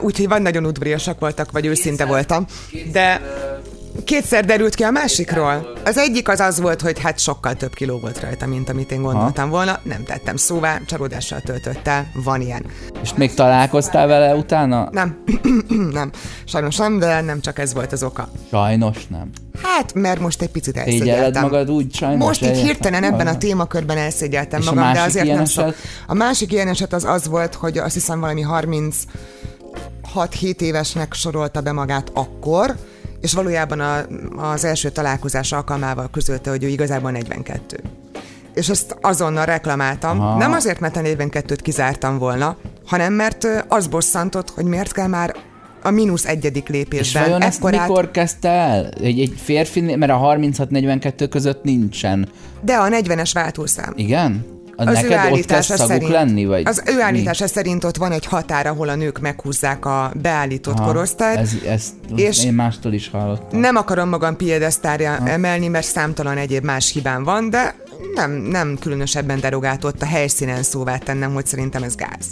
úgyhogy vagy nagyon udvariasak voltak, vagy őszinte voltam. De kétszer derült ki a másikról. Az egyik az az volt, hogy hát sokkal több kiló volt rajta, mint amit én gondoltam volna. Nem tettem szóvá, csalódással töltött el, van ilyen.
És még találkoztál vele utána?
Nem, nem, sajnos nem, de nem csak ez volt az oka.
Sajnos nem.
Hát, mert most egy picit elszégyeltem.
magad úgy sajnos?
Most így hirtelen ebben a témakörben elszégyeltem
És
magam, de azért nem sok.
eset?
A másik ilyen eset az az volt, hogy azt hiszem valami 30 6-7 évesnek sorolta be magát akkor, és valójában a, az első találkozás alkalmával közölte, hogy ő igazából 42. És ezt azonnal reklamáltam.
Aha.
Nem azért, mert a 42-t kizártam volna, hanem mert az bosszantott, hogy miért kell már a mínusz egyedik
És
lépésben.
vajon ezt
ekkorát-
mikor kezdte el? Egy, egy férfi, mert a 36-42 között nincsen.
De a 40-es váltószám.
Igen?
Az ő
neked ott kezd
állítása
szaguk
szerint,
lenni? Vagy
az ő
mi?
állítása szerint ott van egy határ, ahol a nők meghúzzák a beállított
Aha,
korosztályt.
Ez, ezt
és-
én mástól is hallottam.
Nem akarom magam piedesztárja emelni, mert számtalan egyéb más hibám van, de nem, nem különösebben derogált a helyszínen szóvá tennem, hogy szerintem ez gáz.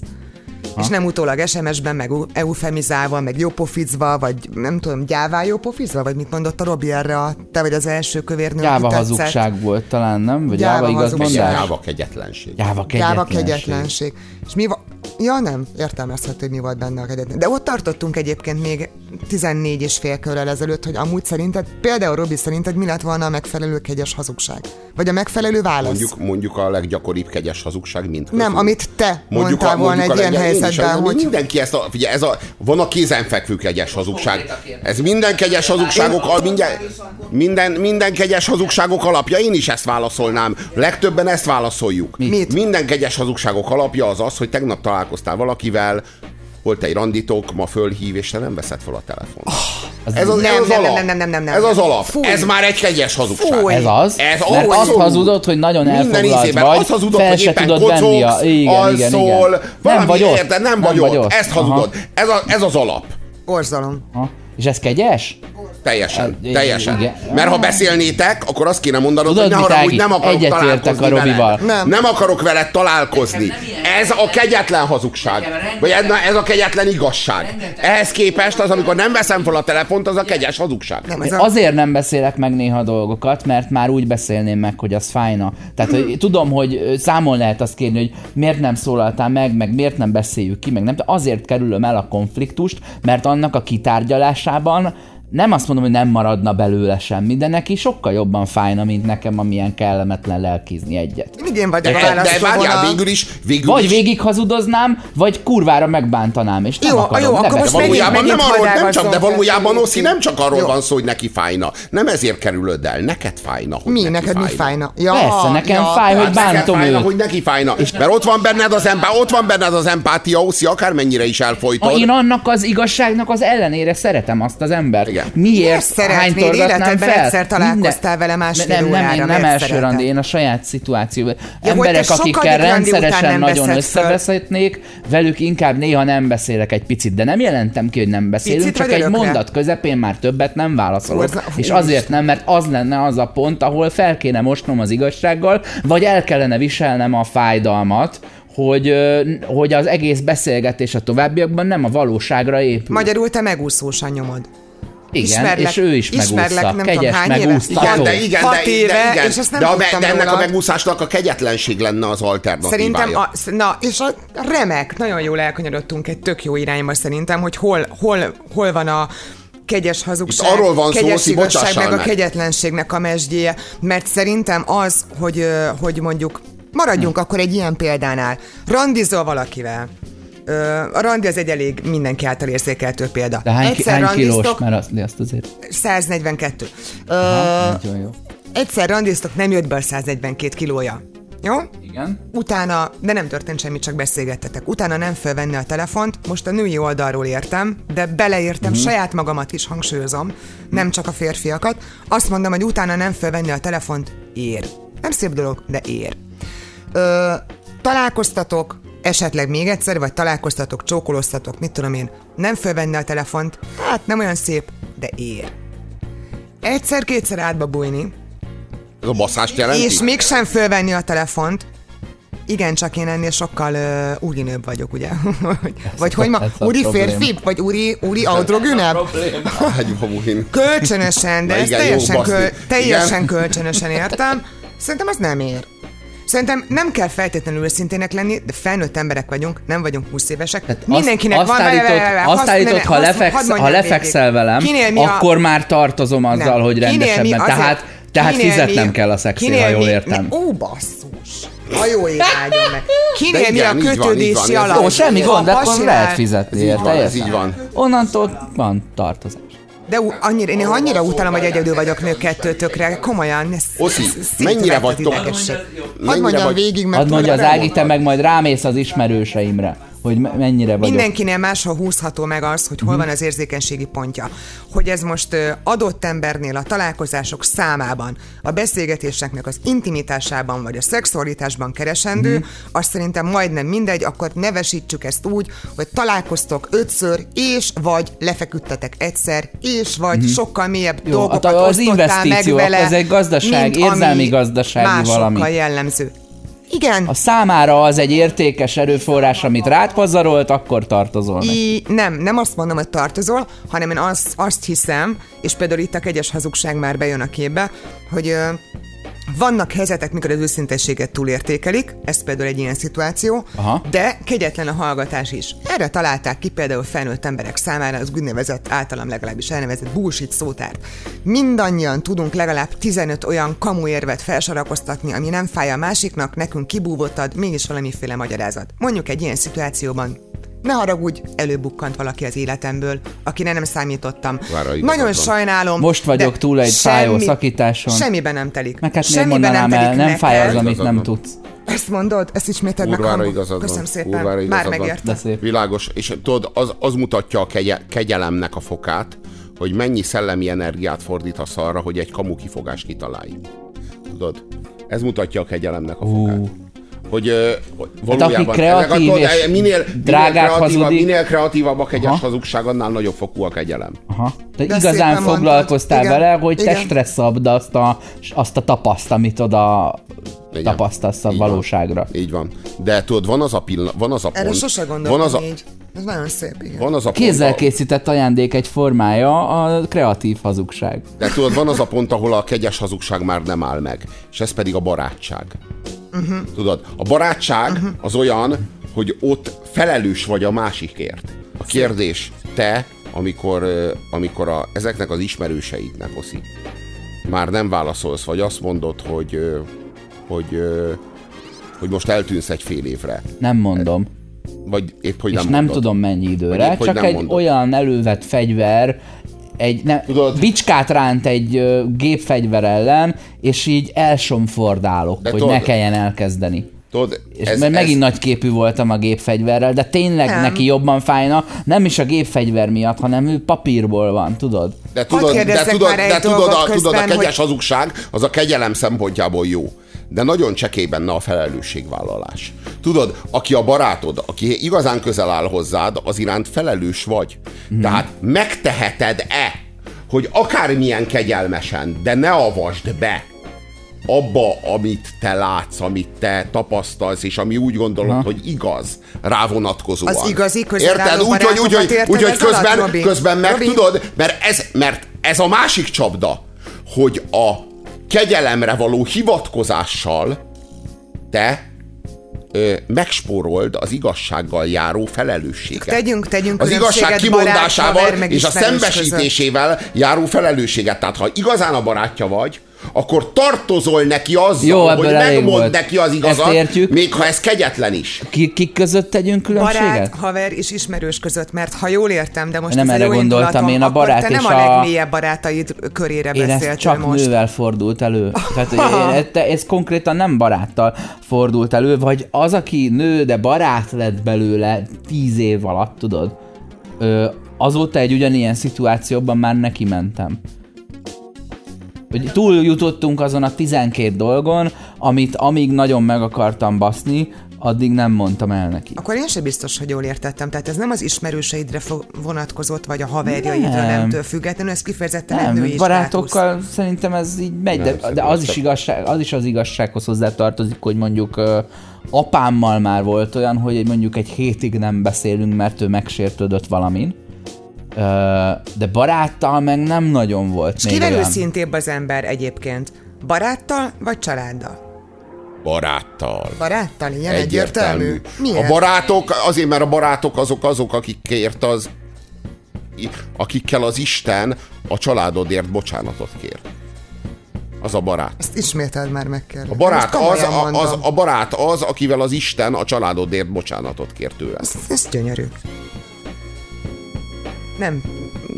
Ha. És nem utólag SMS-ben, meg eufemizálva, meg jópofizva, vagy nem tudom, gyává jópofizva, vagy mit mondott a Robi erre, a, te vagy az első kövérnő,
Gyáva hazugság volt talán, nem? Vagy
Gyáva
gyáva igazmondás?
Jáva kegyetlenség.
Gyáva
Gyáva
kegyetlenség.
kegyetlenség. És mi va- Ja, nem, értelmezhető, hogy mi volt benne a kegyetlen. De ott tartottunk egyébként még 14 és fél körrel ezelőtt, hogy amúgy szerinted, például Robi szerinted mi lett volna a megfelelő kegyes hazugság? Vagy a megfelelő válasz?
Mondjuk, mondjuk a leggyakoribb kegyes hazugság mint
nem, amit te mondtál volna egy ilyen helyzetben, hogy
Mindenki ezt a, ugye ez a, van a kézenfekvő kegyes hazugság. Ez minden kegyes hazugságok, al, minden, minden, minden kegyes hazugságok alapja, én is ezt válaszolnám. Legtöbben ezt válaszoljuk.
Mit?
Minden kegyes hazugságok alapja az az, hogy tegnap találkoztál valakivel, volt egy randitok, ma fölhív, és te nem veszed fel a telefon. ez az,
Nem,
ez az
nem,
alap.
nem, nem, nem, nem, nem.
Ez az alap.
Fúj.
Ez már egy kegyes hazugság.
Fúj.
Ez az?
Ez
Mert azt
abszolút.
hazudod, hogy nagyon
Minden
elfoglalt
ízében.
vagy,
Azt hazudod, hogy éppen
tudod venni a...
kocogsz,
Igen, igen,
alszol,
igen.
valami
vagy ott.
érted, nem vagy ott. Ezt
Aha.
hazudod. Ez, a, ez az alap.
Borzalom.
Aha. És ez kegyes?
Teljesen,
Hát,
teljesen.
igen.
Mert ha beszélnétek, akkor azt kéne mondanod,
Tudod
hogy ne haragudj, nem akarok
Egyetértek
találkozni
a Robival.
veled.
Nem.
nem akarok veled találkozni. Ez a kegyetlen hazugság. Vagy ez, ez a kegyetlen igazság. Ehhez képest az, amikor nem veszem fel a telefont, az a kegyes hazugság.
Nem, ez a...
Azért nem beszélek meg néha dolgokat, mert már úgy beszélném meg, hogy az fájna. Tehát hogy tudom, hogy számon lehet azt kérni, hogy miért nem szólaltál meg, meg miért nem beszéljük ki, meg nem. Azért kerülöm el a konfliktust, mert annak a kitárgyalásában nem azt mondom, hogy nem maradna belőle semmi, de neki sokkal jobban fájna, mint nekem, amilyen kellemetlen lelkizni egyet.
Mindig én vagyok
De,
a
de várjál, végül is, végül
Vagy
is
végig hazudoznám, vagy kurvára megbántanám, és nem
Jó,
akarom.
jó, akkor most
valójában
megint-
nem, arról, nem csak, de valójában Oszi, nem csak arról
Jó.
van szó, hogy neki fájna. Nem ezért kerülöd el, neked fájna, hogy
Mi,
neki
neked mi fájna? Ja,
Persze, nekem fáj, hogy bántom
fájna,
őt.
hogy neki fájna. Mert ott van benned az, empá, ott van benned az empátia, Oszi, akármennyire is elfolytod.
én annak az igazságnak az ellenére szeretem azt az embert.
Igen.
Miért
Miért szeretnéd? Életedben
fel?
egyszer találkoztál vele másfél
nem, nem,
órára,
én nem
miért
első randi, én a saját szituációban.
Ja,
Emberek, akikkel rendszeresen
nem
nagyon összebeszélnék, velük inkább néha nem beszélek egy picit, de nem jelentem ki, hogy nem beszélünk,
Picit
csak egy
örökre?
mondat közepén már többet nem válaszolok.
Hú,
és azért nem, mert az lenne az a pont, ahol fel kéne mosnom az igazsággal, vagy el kellene viselnem a fájdalmat, hogy, hogy az egész beszélgetés a továbbiakban nem a valóságra épül.
Magyarul te megúszósan nyomod.
Igen,
ismerlek-
és ő is
ismerlek,
megúszta.
nem tudom,
Kegyes
hány éve?
megúsztató.
Igen, de igen,
Hat
de, de,
éve,
igen.
és ezt nem
de, a, de ennek a
rólad.
megúszásnak a kegyetlenség lenne az alternatívája.
Szerintem, a, na, és a remek, nagyon jól elkanyarodtunk egy tök jó irányba szerintem, hogy hol, hol, hol van a kegyes hazugság,
Itt arról van szó,
kegyes
Oszi,
igazság,
bocsássál
meg a
meg.
kegyetlenségnek a mesdjéje, mert szerintem az, hogy, hogy mondjuk maradjunk
Hm.
akkor egy ilyen példánál. Randizol valakivel, a randi az egy elég mindenki által érzékeltő példa.
De hány,
Egyszer
hány kilós? Mert azt, azt azért...
142. Ö,
Nagyon jó.
egyszer randiztok, nem jött be a 142 kilója. Jó?
Igen.
Utána, de nem történt semmi, csak beszélgettetek. Utána nem felvenni a telefont, most a női oldalról értem, de beleértem uh-huh. saját magamat is, hangsúlyozom, nem csak a férfiakat. Azt mondom, hogy utána nem felvenni a telefont, ér. Nem szép dolog, de ér. Ö, találkoztatok, esetleg még egyszer, vagy találkoztatok, csókoloztatok, mit tudom én, nem felvenni a telefont, hát nem olyan szép, de ér. Egyszer-kétszer átba bújni,
Ez a basszást jelenti?
és mégsem fölvenni a telefont. Igen, csak én ennél sokkal uh, úrinőbb vagyok, ugye? vagy hogy ma, úri férfi, vagy úri, úri androgynebb? Kölcsönösen, de
Na
ezt
igen,
teljesen, köl, teljesen
Igen.
kölcsönösen értem. Szerintem az nem ér. Szerintem nem kell feltétlenül őszintének lenni, de felnőtt emberek vagyunk, nem vagyunk 20 évesek.
Tehát
Mindenkinek
azt,
van... vele- vele-
azt
ne- ne,
ha, lefeksz, ha lefekszel
végig.
velem,
Kinél mi a-
akkor már tartozom azzal,
Nem.
hogy rendesebben. Tehát, tehát fizetnem
mi-
kell a
kinél
ha jól értem.
mi- Ó, basszus! Ha jó irányon meg. Kinél mi a kötődési alap?
Jó, semmi gond, de akkor lehet fizetni érte,
ez így van.
Onnantól van tartozás.
De annyira, én annyira utálom, hogy egyedül vagyok nők kettőtökre. Komolyan. Ez,
Oszi, mennyire vagytok-
idegesség. Hadd mondjam
vagy-
végig, mert
Hadd mondja az Ági, te meg majd rámész az ismerőseimre, hogy me- mennyire vagyok.
Mindenkinél máshol húzható meg az, hogy hol van az érzékenységi pontja. Hogy ez most adott embernél a találkozások számában, a beszélgetéseknek az intimitásában vagy a szexualitásban keresendő, mm. azt szerintem majdnem mindegy, akkor nevesítsük ezt úgy, hogy találkoztok ötször, és vagy lefeküdtetek egyszer, és vagy sokkal mélyebb
Jó,
dolgokat
az
osztottál meg
investíció,
vele,
ez egy gazdaság, érzelmi gazdasági
másokkal
valami.
jellemző. Igen,
A számára az egy értékes erőforrás, amit rád pazarolt, akkor tartozol neki.
I, nem, nem azt mondom, hogy tartozol, hanem én azt, azt hiszem, és például itt a kegyes hazugság már bejön a képbe, hogy vannak helyzetek, mikor az őszintességet túlértékelik, ez például egy ilyen szituáció,
Aha.
de kegyetlen a hallgatás is. Erre találták ki például felnőtt emberek számára az úgynevezett, általam legalábbis elnevezett bullshit szótárt. Mindannyian tudunk legalább 15 olyan kamu érvet felsorakoztatni, ami nem fáj a másiknak, nekünk kibúvottad, mégis valamiféle magyarázat. Mondjuk egy ilyen szituációban ne haragudj, előbukkant valaki az életemből, akire nem számítottam. Nagyon sajnálom.
Most vagyok túl egy fájó szakításon.
Semmiben nem telik.
Meg hát
Semmiben
mondanám el, nem
neked.
fáj az, amit nem tudsz.
Ezt mondod? Ezt isméted meg.
Kurvára igazad.
Köszönöm szépen.
Kurvára
Már
igazad van.
megértem.
Világos, és tudod, az, az mutatja a kegye, kegyelemnek a fokát, hogy mennyi szellemi energiát fordítasz arra, hogy egy kamu kifogást kitalálj. Tudod? Ez mutatja a kegyelemnek a fokát. Hogy, hogy valójában...
aki kreatív
ezek
és
minél,
drágát
minél, kreatívabb,
hazudik-
minél kreatívabb a kegyes
Aha.
hazugság, annál nagyobb fokú a kegyelem.
Aha. De,
De
igazán
mondtad.
foglalkoztál
Igen.
vele, hogy te
Igen.
stresszabbd azt a, azt a tapaszt, amit oda
Igen.
tapasztalsz a
Így van.
valóságra.
Így van. De tudod, van az a pillanat, van az a
Erre
pont,
sose
van az a,
így. Ez nagyon szép, igen.
van az a pont,
Kézzel
a-
készített ajándék egy formája a kreatív hazugság.
De tudod, van az a pont, ahol a kegyes hazugság már nem áll meg, és ez pedig a barátság. Uh-huh. Tudod, a barátság uh-huh. az olyan, hogy ott felelős vagy a másikért. A kérdés, te, amikor, amikor a, ezeknek az ismerőseidnek, Oszi, már nem válaszolsz, vagy azt mondod, hogy, hogy, hogy most eltűnsz egy fél évre,
Nem mondom.
vagy épp, hogy
és
nem
nem
mondod.
tudom mennyi időre,
épp,
csak
nem
egy
mondod.
olyan elővett fegyver, egy ne,
Tudod-
bicskát ránt egy ö, gépfegyver ellen, és így elsomfordálok,
De
hogy
tudod-
ne kelljen elkezdeni.
Tudod,
És ez, mert megint ez... nagy képű voltam a gépfegyverrel, de tényleg nem. neki jobban fájna, nem is a gépfegyver miatt, hanem ő papírból van, tudod?
De tudod, de tudod, de tudod, a, közben, tudod, a kegyes hogy... hazugság az a kegyelem szempontjából jó de nagyon csekély benne a felelősségvállalás. Tudod, aki a barátod, aki igazán közel áll hozzád, az iránt felelős vagy. Mm. Tehát megteheted-e, hogy akármilyen kegyelmesen, de ne avasd be abba, amit te látsz, amit te tapasztalsz, és ami úgy gondolod, ha. hogy igaz, rá vonatkozóan.
Az igazi
Érted? Úgy, hogy, úgy, hogy, úgy, hogy közben, alatt, közben meg Robi? tudod, mert ez, mert ez a másik csapda, hogy a kegyelemre való hivatkozással te ö, megspórold az igazsággal járó felelősséget.
Tegyünk, tegyünk
az igazság kimondásával barát, és a szembesítésével között. járó felelősséget. Tehát ha igazán a barátja vagy, akkor tartozol neki azzal, Jó, hogy megmond neki az igazat, még ha ez kegyetlen is.
Ki, kik között tegyünk különbséget?
Barát, haver és ismerős között, mert ha jól értem, de most
nem erre gondoltam, én a barát
te nem a, a legmélyebb barátaid körére én beszéltél
csak
most.
nővel fordult elő. Tehát ez, ez konkrétan nem baráttal fordult elő, vagy az, aki nő, de barát lett belőle tíz év alatt, tudod? Ö, azóta egy ugyanilyen szituációban már neki mentem hogy túl jutottunk azon a 12 dolgon, amit amíg nagyon meg akartam baszni, addig nem mondtam el neki.
Akkor én sem biztos, hogy jól értettem. Tehát ez nem az ismerőseidre vonatkozott, vagy a haverjaidra nem. nemtől függetlenül, ez kifejezetten nem, egy női
barátokkal státusz. szerintem ez így megy, nem, de, de az, is igazság, az is az igazsághoz hozzá tartozik, hogy mondjuk uh, apámmal már volt olyan, hogy mondjuk egy hétig nem beszélünk, mert ő megsértődött valamin de baráttal meg nem nagyon volt
És kivel őszintébb az ember egyébként? Baráttal vagy családdal?
Baráttal.
Baráttal, ilyen egyértelmű. egyértelmű.
Miért? A barátok, azért mert a barátok azok azok, akikért az akikkel az Isten a családodért bocsánatot kér. Az a barát.
Ezt ismételd már meg kell.
A barát az, a, az, a barát az, akivel az Isten a családodért bocsánatot kér tőle.
Ez, ez gyönyörű nem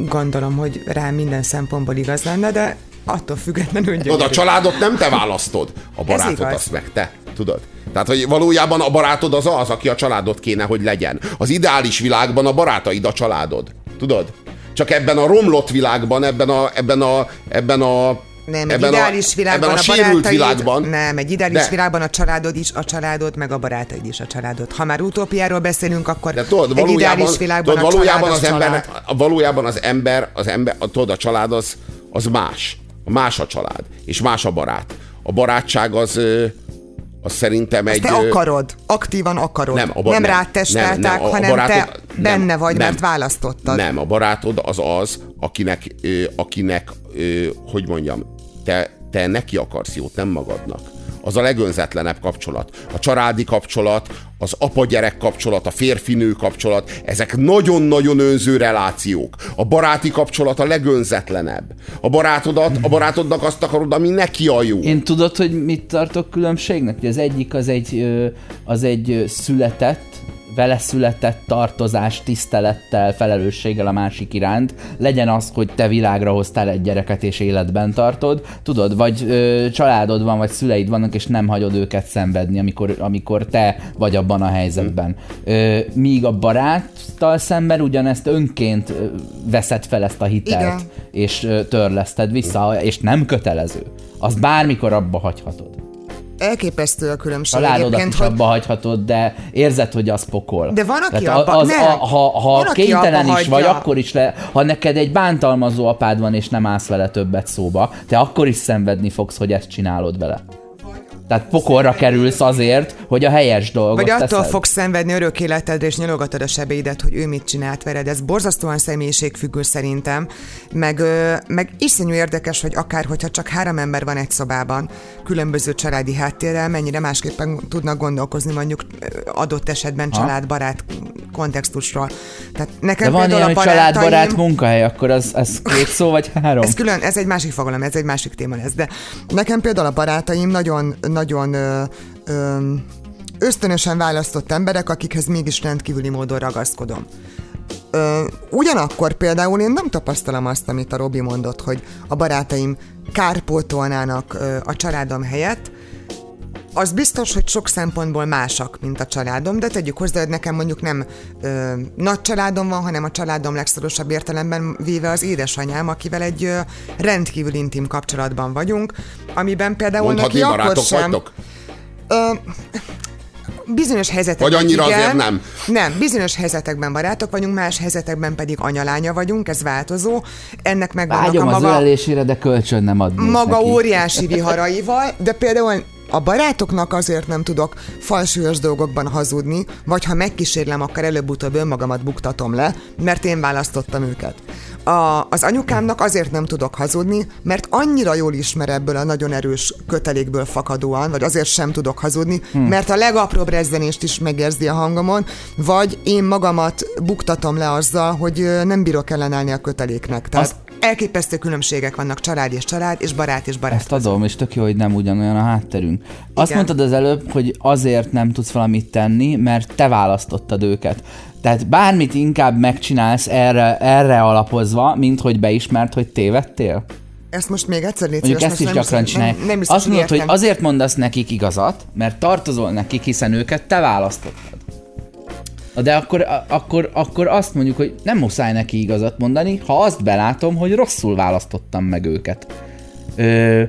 gondolom, hogy rá minden szempontból igaz lenne, de attól függetlenül gyönyörű.
Tudod, a családot nem te választod, a barátod azt meg te, tudod? Tehát, hogy valójában a barátod az az, aki a családod kéne, hogy legyen. Az ideális világban a barátaid a családod. Tudod? Csak ebben a romlott világban, ebben a, ebben a, ebben a
nem, egy ebben ideális a, világban ebben a, a barátaid,
világban.
Nem, egy ideális de. világban a családod is a családod, meg a barátaid is a családod. Ha már utópiáról beszélünk, akkor
de tudod, egy ideális világban tudod, valójában a az ember, valójában az ember, az ember, tudod, a család az, az más. Más a család, és más a barát. A barátság az, az szerintem egy...
Ezt te akarod, aktívan akarod. Nem, a bar- nem, nem rád testeltek, nem, nem, a, hanem barátod, te nem, benne vagy, nem, mert választottad.
Nem, a barátod az az, akinek, akinek hogy mondjam, te, te neki akarsz jót, nem magadnak. Az a legönzetlenebb kapcsolat. A családi kapcsolat, az apa-gyerek kapcsolat, a férfinő kapcsolat, ezek nagyon-nagyon önző relációk. A baráti kapcsolat a legönzetlenebb. A barátodat, a barátodnak azt akarod, ami neki a jó.
Én tudod, hogy mit tartok különbségnek? az egyik az egy, az egy született, vele született tartozás, tisztelettel, felelősséggel a másik iránt, legyen az, hogy te világra hoztál egy gyereket és életben tartod, tudod, vagy ö, családod van, vagy szüleid vannak, és nem hagyod őket szenvedni, amikor, amikor te vagy abban a helyzetben. Ö, míg a baráttal szemben ugyanezt önként ö, veszed fel ezt a hitelt, Igen. és ö, törleszted vissza, és nem kötelező. Azt bármikor abba hagyhatod
elképesztő a különbség.
Családodat is hogy... abba hagyhatod, de érzed, hogy az pokol.
De van, aki Tehát abba... Az,
a, ha ha van, kénytelen is vagy, akkor is le, ha neked egy bántalmazó apád van, és nem állsz vele többet szóba, te akkor is szenvedni fogsz, hogy ezt csinálod vele. Tehát pokolra kerülsz azért, hogy a helyes dolgot
Vagy attól
teszed.
fogsz szenvedni örök életedre, és nyalogatod a sebeidet, hogy ő mit csinált veled. Ez borzasztóan személyiségfüggő szerintem. Meg, meg iszonyú érdekes, hogy akár, hogyha csak három ember van egy szobában, különböző családi háttérrel, mennyire másképpen tudnak gondolkozni mondjuk adott esetben ha? családbarát kontextusról. Tehát nekem
De van ilyen, hogy barátaim... családbarát munkahely, akkor az, az két szó vagy három?
Ez külön, ez egy másik fogalom, ez egy másik téma lesz. De nekem például a barátaim nagyon, nagyon ösztönösen választott emberek, akikhez mégis rendkívüli módon ragaszkodom. Ö, ugyanakkor például én nem tapasztalom azt, amit a Robi mondott, hogy a barátaim kárpótolnának ö, a családom helyett. Az biztos, hogy sok szempontból másak, mint a családom, de tegyük hozzá, hogy nekem mondjuk nem ö, nagy családom van, hanem a családom legszorosabb értelemben véve az édesanyám, akivel egy ö, rendkívül intim kapcsolatban vagyunk, amiben például
Mondhatni
neki akkor
barátok
sem...
vagytok?
Ö, bizonyos helyzetekben
Vagy annyira
igen,
azért nem?
Nem, bizonyos helyzetekben barátok vagyunk, más helyzetekben pedig anyalánya vagyunk, ez változó. Ennek megvannak
Vágyom
a
az
maga
ölelésére, de kölcsön nem adnék
maga
neki.
óriási viharaival, de például a barátoknak azért nem tudok falsúlyos dolgokban hazudni, vagy ha megkísérlem, akkor előbb-utóbb önmagamat buktatom le, mert én választottam őket. A, az anyukámnak azért nem tudok hazudni, mert annyira jól ismer ebből a nagyon erős kötelékből fakadóan, vagy azért sem tudok hazudni, hmm. mert a legapróbb rezzenést is megérzi a hangomon, vagy én magamat buktatom le azzal, hogy nem bírok ellenállni a köteléknek. Tehát
Azt-
elképesztő különbségek vannak család és család, és barát és barát.
Ezt adom, és tök jó, hogy nem ugyanolyan a hátterünk. Azt
Igen.
mondtad az előbb, hogy azért nem tudsz valamit tenni, mert te választottad őket. Tehát bármit inkább megcsinálsz erre, erre alapozva, mint hogy beismert, hogy tévedtél?
Ezt most még egyszer légy
Mondjuk ezt is
nem-
gyakran csinálják.
Nem, nem biztos,
Azt mondod, hogy
értem.
azért mondasz nekik igazat, mert tartozol nekik, hiszen őket te választottad. De akkor, akkor, akkor azt mondjuk, hogy nem muszáj neki igazat mondani, ha azt belátom, hogy rosszul választottam meg őket. Ö,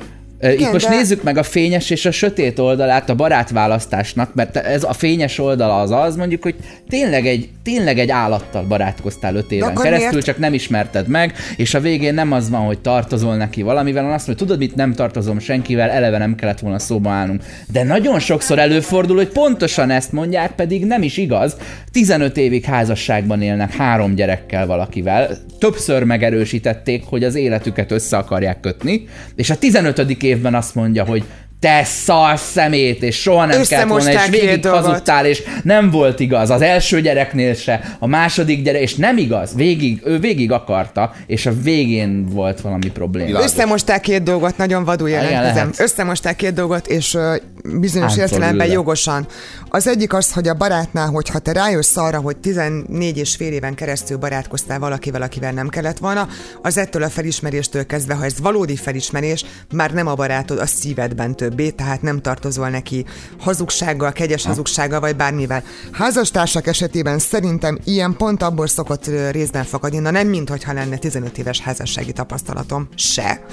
ö, itt
Igen,
most
de-
nézzük meg a fényes és a sötét oldalát a barátválasztásnak, mert ez a fényes oldala az az, mondjuk, hogy tényleg egy, tényleg egy állattal barátkoztál öt éven keresztül,
miért-
csak nem ismerted meg, és a végén nem az van, hogy tartozol neki valamivel, hanem azt mondja, tudod mit, nem tartozom senkivel, eleve nem kellett volna szóba állnunk. De nagyon sokszor előfordul, hogy pontosan ezt mondják, pedig nem is igaz. 15 évig házasságban élnek három gyerekkel valakivel, többször megerősítették, hogy az életüket össze akarják kötni, és a 15. évben azt mondja, hogy te szar szemét, és soha nem kellett volna, és végig hazudtál, és nem volt igaz. Az első gyereknél se, a második gyerek, és nem igaz. Végig, ő végig akarta, és a végén volt valami probléma.
Összemosták két dolgot, nagyon vadul jelentkezem. Összemosták két dolgot, és bizonyos értelemben jogosan. Az egyik az, hogy a barátnál, hogyha te rájössz arra, hogy 14 és fél éven keresztül barátkoztál valakivel, akivel nem kellett volna, az ettől a felismeréstől kezdve, ha ez valódi felismerés, már nem a barátod a szívedben többé, tehát nem tartozol neki hazugsággal, kegyes hazugsággal, vagy bármivel. Házastársak esetében szerintem ilyen pont abból szokott részben fakadni, na nem mint hogyha lenne 15 éves házassági tapasztalatom, se.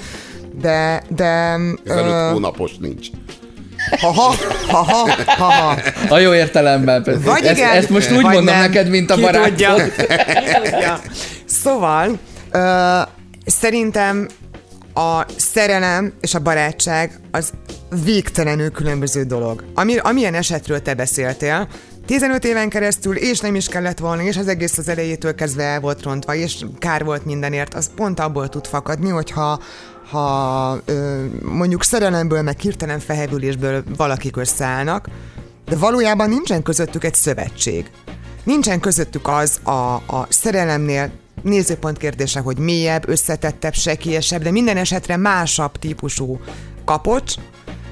De, de...
15
ö,
hónapos nincs.
Ha-ha, ha-ha, ha-ha.
A jó értelemben.
Vagy
ezt,
igen,
ezt most úgy mondom
nem.
neked, mint a
Ki
barátod.
tudja. Szóval, ö, szerintem a szerelem és a barátság az végtelenül különböző dolog. Ami, amilyen esetről te beszéltél, 15 éven keresztül, és nem is kellett volna, és az egész az elejétől kezdve el volt rontva, és kár volt mindenért, az pont abból tud fakadni, hogyha ha ö, mondjuk szerelemből, meg hirtelen felhevülésből valakik összeállnak, de valójában nincsen közöttük egy szövetség. Nincsen közöttük az a, a szerelemnél nézőpont kérdése, hogy mélyebb, összetettebb, sekélyesebb, de minden esetre másabb típusú kapocs,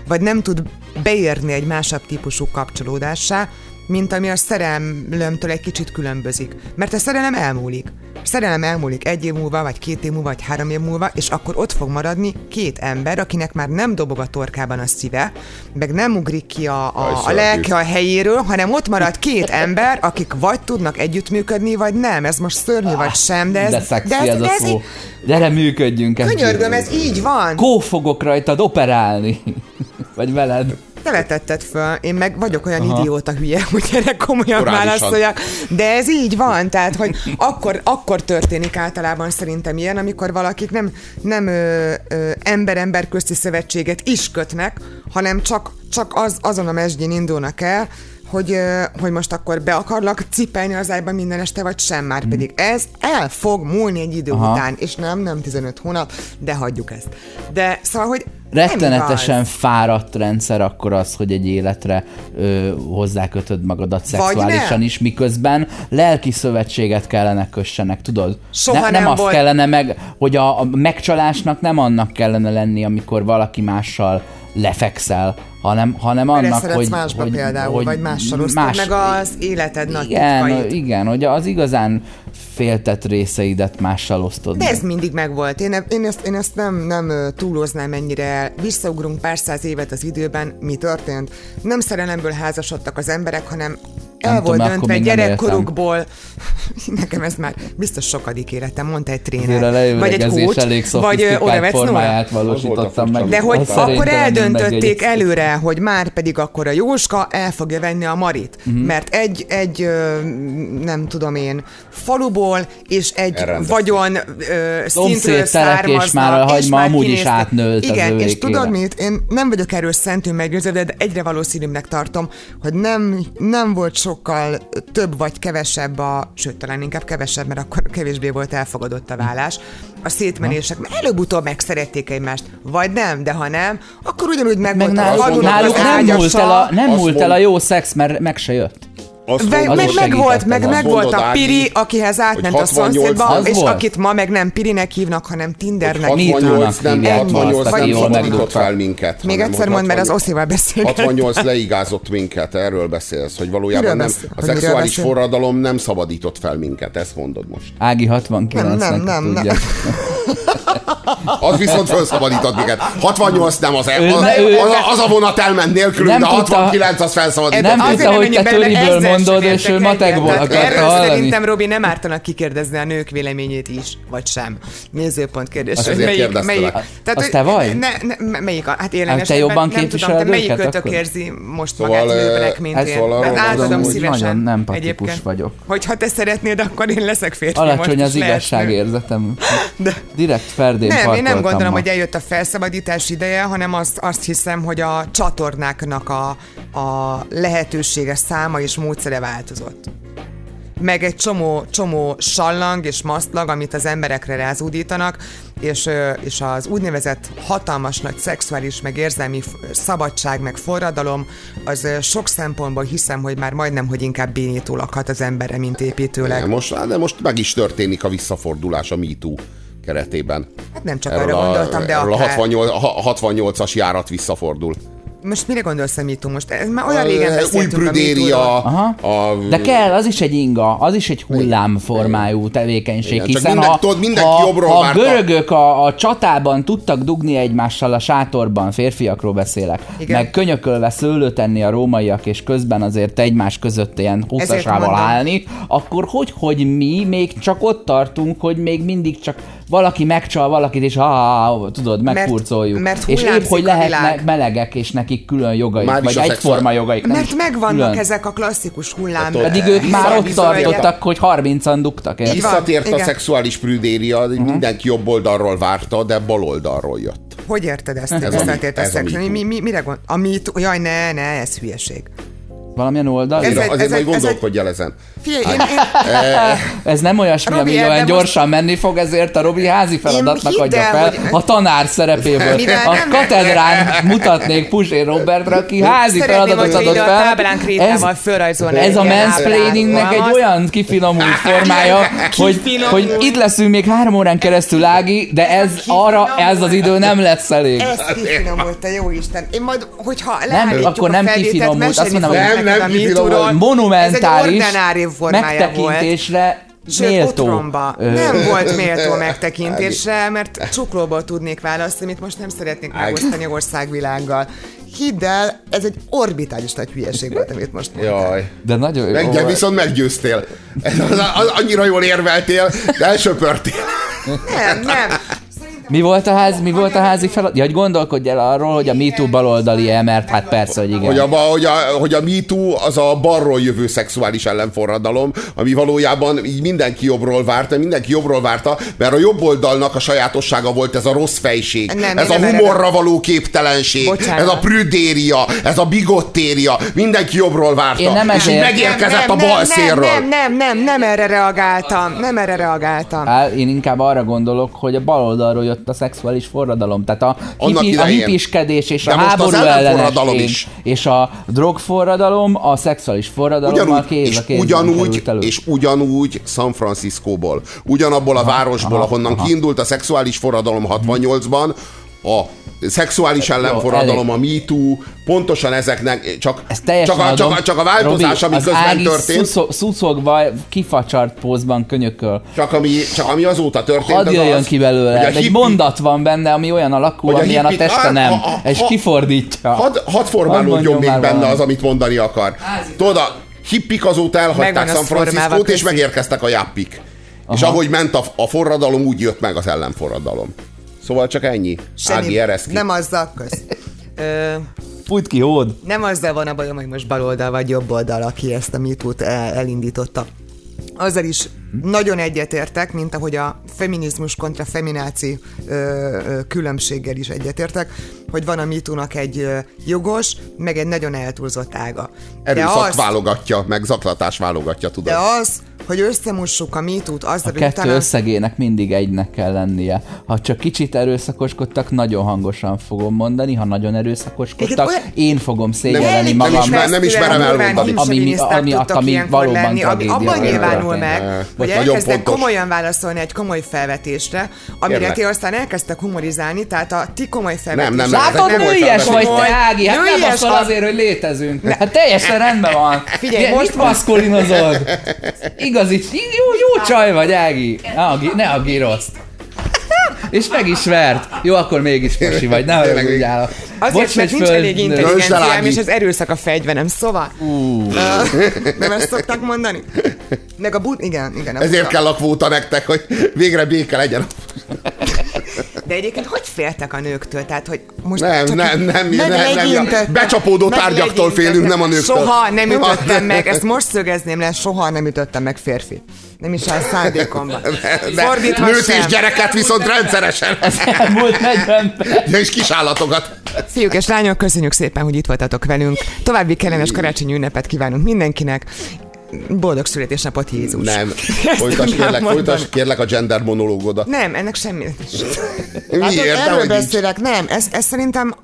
vagy nem tud beérni egy másabb típusú kapcsolódássá, mint ami a szerelemtől egy kicsit különbözik. Mert a szerelem elmúlik. A szerelem elmúlik egy év múlva, vagy két év múlva, vagy három év múlva, és akkor ott fog maradni két ember, akinek már nem dobog a torkában a szíve, meg nem ugrik ki a, a, a lelke a helyéről, hanem ott marad két ember, akik vagy tudnak együttműködni, vagy nem. Ez most szörnyű, vagy sem, de ez...
De szexi
de
ez, a szó. Gyere, működjünk.
Könyörgöm, ez így van.
Kó fogok rajtad operálni. Vagy veled.
Te vetetted föl, én meg vagyok olyan Aha. idióta hülye, hogy erre komolyan
Orálisan.
válaszoljak, de ez így van, tehát, hogy akkor, akkor történik általában szerintem ilyen, amikor valakik nem, nem ö, ö, ember-ember közti szövetséget is kötnek, hanem csak, csak az, azon a mesdjén indulnak el, hogy, ö, hogy most akkor be akarlak cipelni az ágyban minden este, vagy sem már pedig ez el fog múlni egy idő
Aha.
után, és nem, nem 15 hónap, de hagyjuk ezt. De szóval, hogy
Rettenetesen fáradt rendszer akkor az, hogy egy életre ö, hozzákötöd magadat szexuálisan is, miközben lelki szövetséget kellene kössenek, tudod?
Soha
ne,
nem
nem azt
volt.
kellene meg, hogy a, a megcsalásnak nem annak kellene lenni, amikor valaki mással lefekszel, hanem, hanem annak, hogy,
másba
hogy,
például,
hogy
vagy mással
más,
meg az életed nagy
igen,
titkait.
igen, hogy az igazán féltett részeidet mással osztod
De
meg.
ez mindig megvolt. Én, én, ezt, én ezt nem, nem túloznám ennyire. Visszaugrunk pár száz évet az időben. Mi történt? Nem szerelemből házasodtak az emberek, hanem el
Nem
volt
tudom,
döntve gyerekkorukból. Nekem ez már biztos sokadik életem, mondta egy tréner. Vagy egy coach,
elég
vagy Nóra.
formáját valósítottam meg.
De hogy akkor eldöntötték előre, hogy már pedig akkor a Jóska el fogja venni a Marit. Uh-huh. Mert egy, egy nem tudom én, faluból és egy vagyon szintről származnak.
és már a hagyma
már
amúgy is átnőtt
Igen, és tudod mit? Én nem vagyok erről szentül meggyőződve, de egyre valószínűbbnek tartom, hogy nem, nem volt sokkal több vagy kevesebb a, sőt, talán inkább kevesebb, mert akkor kevésbé volt elfogadott a vállás. A szétmenések, mert előbb-utóbb megszerették egymást, vagy nem, de ha nem, akkor ugyanúgy meg,
Meg
volt a
náluk,
falunak
náluk nem múlt el a, nem múlt el a jó szex, mert meg se jött.
Azt
Meg, meg, meg volt, meg, meg volt a
Ági,
Piri, akihez átment a
68
szomszédba, és
volt?
akit ma meg nem Pirinek hívnak, hanem Tindernek.
hogy
Mi
68 nem,
hívják ma
68
azt, aki
nem szabadított fel minket.
Még egyszer mondd, mert az
68
Oszival beszélgetünk.
68 leigázott minket, erről beszélsz, hogy valójában nem, a szexuális forradalom nem szabadított fel minket, ezt mondod most.
Ági 69
Nem, nem, nem, nem.
tudja.
Az viszont felszabadított minket. 68 nem az, az, az, az a vonat elment nélkülünk, de
tudta-
69 az felszabadított.
Nem
Azért
tudta, hogy te töriből
sem
és ő matekból akarta
Erről
hallani.
szerintem, Robi, nem ártanak kikérdezni a nők véleményét is, vagy sem. Nézőpont kérdés.
Azt
melyik,
kérdeztelek.
melyik,
Az
hogy
te vagy?
Ne, ne, melyik, hát élen
Hát te jobban
nem tudom, te melyik kötök érzi most
Szóval,
magát
ö,
nőbbnek, mint
ez
én.
szóval
Hát átadom szívesen.
nagyon nem patikus
Egyébként.
vagyok.
Hogyha te szeretnéd, akkor én leszek férfi.
Alacsony az igazságérzetem.
De-
Direkt Ferdén
Nem, én nem gondolom, hogy eljött a felszabadítás ideje, hanem azt, azt hiszem, hogy a csatornáknak a, a lehetősége, száma és módszere változott. Meg egy csomó, csomó sallang és maszlag, amit az emberekre rázúdítanak, és, és az úgynevezett hatalmas nagy szexuális, meg érzelmi szabadság, meg forradalom, az sok szempontból hiszem, hogy már majdnem, hogy inkább bénító lakhat az emberre, mint építőleg.
De most, de most meg is történik a visszafordulás a MeToo keretében.
Hát nem csak arra gondoltam, de
erről a
akár.
68, a 68-as járat visszafordul.
Most mire gondolsz a MeToo most? Ez már olyan régen
Új
beszéltünk a
prüdéria,
Aha.
a,
De kell, az is egy inga, az is egy hullámformájú tevékenység,
Igen, csak
hiszen
minden-
ha,
tudod, mindenki
ha,
jobbról
ha a görögök a, a csatában tudtak dugni egymással a sátorban, férfiakról beszélek,
Igen.
meg könyökölve szőlőt tenni a rómaiak, és közben azért egymás között ilyen hosszasával
mondom.
állni, akkor hogy, hogy mi még csak ott tartunk, hogy még mindig csak valaki megcsal valakit, és ha tudod, megfurcoljuk.
mert
és épp, hogy
a
lehetnek melegek, és nekik külön jogaik,
Már
vagy
a szexuál-
egyforma jogaik.
Mert megvannak
külön.
ezek a klasszikus hullám.
Hát
Pedig ők már ott tartottak, hogy 30-an dugtak,
van,
Visszatért a
igen.
szexuális prüdéria, mindenki jobb oldalról várta, de bal oldalról jött.
Hogy érted ezt?
Ez a
visszatért a
ez a
szex. Mi, mi, mire gond? A MeToo? Jaj, ne, ne, ez hülyeség.
Valamilyen oldal?
Ez
Ez,
egy-
Azért majd
ez egy-
gondolkodj el ezen.
Figyelj, én, én,
ez nem olyasmi,
Robi,
ami olyan
most-
gyorsan menni fog, ezért a Robi házi feladatnak
hidd
adja
el,
fel
hogy-
a tanár szerepéből. A katedrán mutatnék Puzsér Robertra, aki házi feladatot adott
a
fel.
táblán krétával fölrajzolnál
ez a mansplainingnek egy olyan kifinomult formája, hogy, hogy itt leszünk még három órán keresztül, Ági, de ez arra ez az idő nem lesz elég.
Ez kifinomult, a jó Isten. Én majd, hogyha
Nem, akkor
a
nem kifinomult, azt mondom,
hogy- Nem.
MeToo-ról.
Monumentális
Ez egy ordinárium formája volt.
megtekintésre
Sőt,
méltó.
otromba.
ö,
Nem volt méltó megtekintésre, mert csuklóból tudnék választani, amit most nem szeretnék megosztani országvilággal. Hidd el, ez egy orbitális nagy hülyeség volt, amit most mondtál.
Jaj.
De nagyon jó.
Meg, viszont meggyőztél. Ez az, az, annyira jól érveltél, de elsöpörtél.
Nem, nem.
Mi volt a ház, mi volt a házi feladat? Ja, hogy gondolkodj el arról, hogy a MeToo baloldali-e, mert hát persze, hogy igen.
Hogy a, hogy, a, hogy a MeToo az a balról jövő szexuális ellenforradalom, ami valójában így mindenki jobbról várta, mindenki jobbról várta, mert a jobb oldalnak a sajátossága volt ez a rossz fejség,
Nem,
ez
én
a
nem
humorra való képtelenség,
Bocsánat.
ez a prüdéria, ez a bigottéria, mindenki jobbról várta,
Én nem
és így
ezért-
megérkezett
nem,
a bal
nem,
szélről.
Nem, nem, nem, nem erre reagáltam. Nem erre reagáltam.
Á, én inkább arra gondolok, hogy a baloldalról jött a szexuális forradalom. Tehát a,
Annak
hipi, a
idején.
hipiskedés és
De
a háború ellenesség
is.
és a drogforradalom, a szexuális forradalommal
Ugyanúgy,
kéz
és
a kézben
ugyanúgy, és ugyanúgy San Franciscóból, ugyanabból a városból,
aha,
ahonnan
aha.
kiindult a szexuális forradalom 68-ban, a szexuális ellenforradalom, a MeToo, pontosan ezeknek csak,
Ez
csak, a, csak, a, csak a változás,
Robi,
ami közben
Ági
történt,
szuszog- Szuszogva, kifacsart pózban könyököl.
csak ami, csak ami azóta történt,
Hadd
az
jöjjön
az,
ki belőle.
hogy a
Egy
hippi-
mondat van benne, ami olyan alakú,
Hogy a
amilyen a
hippik-
teste
hát,
nem,
ha- ha-
és kifordítja.
Hadd had formálódjon
mondjon
még benne
valamit.
az, amit mondani akar. Tudod, a hippik azóta elhagyták San Franciscót, és megérkeztek a jappik. És ahogy ment a, a forradalom, úgy jött meg az ellenforradalom. Szóval csak ennyi. Ági, eresz ki.
nem azzal, kösz. Ö,
Fújt ki, hód.
nem azzal van a bajom, hogy most baloldal vagy jobb oldal, aki ezt a el, elindította. Azzal is nagyon egyetértek, mint ahogy a feminizmus kontra femináci ö, ö, különbséggel is egyetértek, hogy van a MeToo-nak egy ö, jogos, meg egy nagyon eltúlzott ága.
Erőszak
azt-
válogatja, meg zaklatás válogatja, tudod.
de az, hogy összemussuk a MeToo-t azzal,
A kettő
utána...
összegének mindig egynek kell lennie. Ha csak kicsit erőszakoskodtak, nagyon hangosan fogom mondani, ha nagyon erőszakoskodtak,
olyan-
én fogom szégyelni
nem
magam.
ismer- nem ismerem elmondani.
Ami- ami- ami valóban
lenni, ami abban
volt.
nyilvánul meg, hogy elkezdek komolyan válaszolni egy komoly felvetésre, amire ti aztán elkezdtek humorizálni, tehát a ti komoly felvetésre.
nem, nem,
Látod,
nem voltak
vagy te, Ági, hát nem
Nőies
baszol
az-
azért, hogy létezünk. Hát teljesen rendben van.
Figyelj, most-
Mit maszkolinozod? Igazi, jó, jó csaj vagy, Ági. Ne a, ne a gíroszt. És meg is vert. Jó, akkor mégis pasi vagy, ne
Tényleg
haragudjál.
Azért, mert nincs elég
Döntsd el,
intelligenciám, és az erőszak a fegyverem, szóval. Uh. Nem ezt szokták mondani? Meg a bud... Igen, igen. A
Ezért kell a kvóta nektek, hogy végre béke legyen.
De egyébként hogy féltek a nőktől? Tehát, hogy most
Nem,
csak
nem, nem, nem, nem,
meglegyintettek-
becsapódó tárgyaktól félünk, nem a nőktől.
Soha nem ütöttem meg, ezt most szögezném le, soha nem ütöttem meg férfi. Nem is áll szándékomban. Fordítva
nőt
sem.
és gyereket viszont rendszeresen.
Elmúlt 40 perc.
Ja, és kisállatokat.
Fiúk és lányok, köszönjük szépen, hogy itt voltatok velünk. További kellemes karácsonyi ünnepet kívánunk mindenkinek. Boldog születésnapot Jézus.
Nem. Folytas kérlek, folytas kérlek a gender monológodat.
Nem, ennek semmi.
Miért?
Hát, erről beszélek, nem. Ez, ez szerintem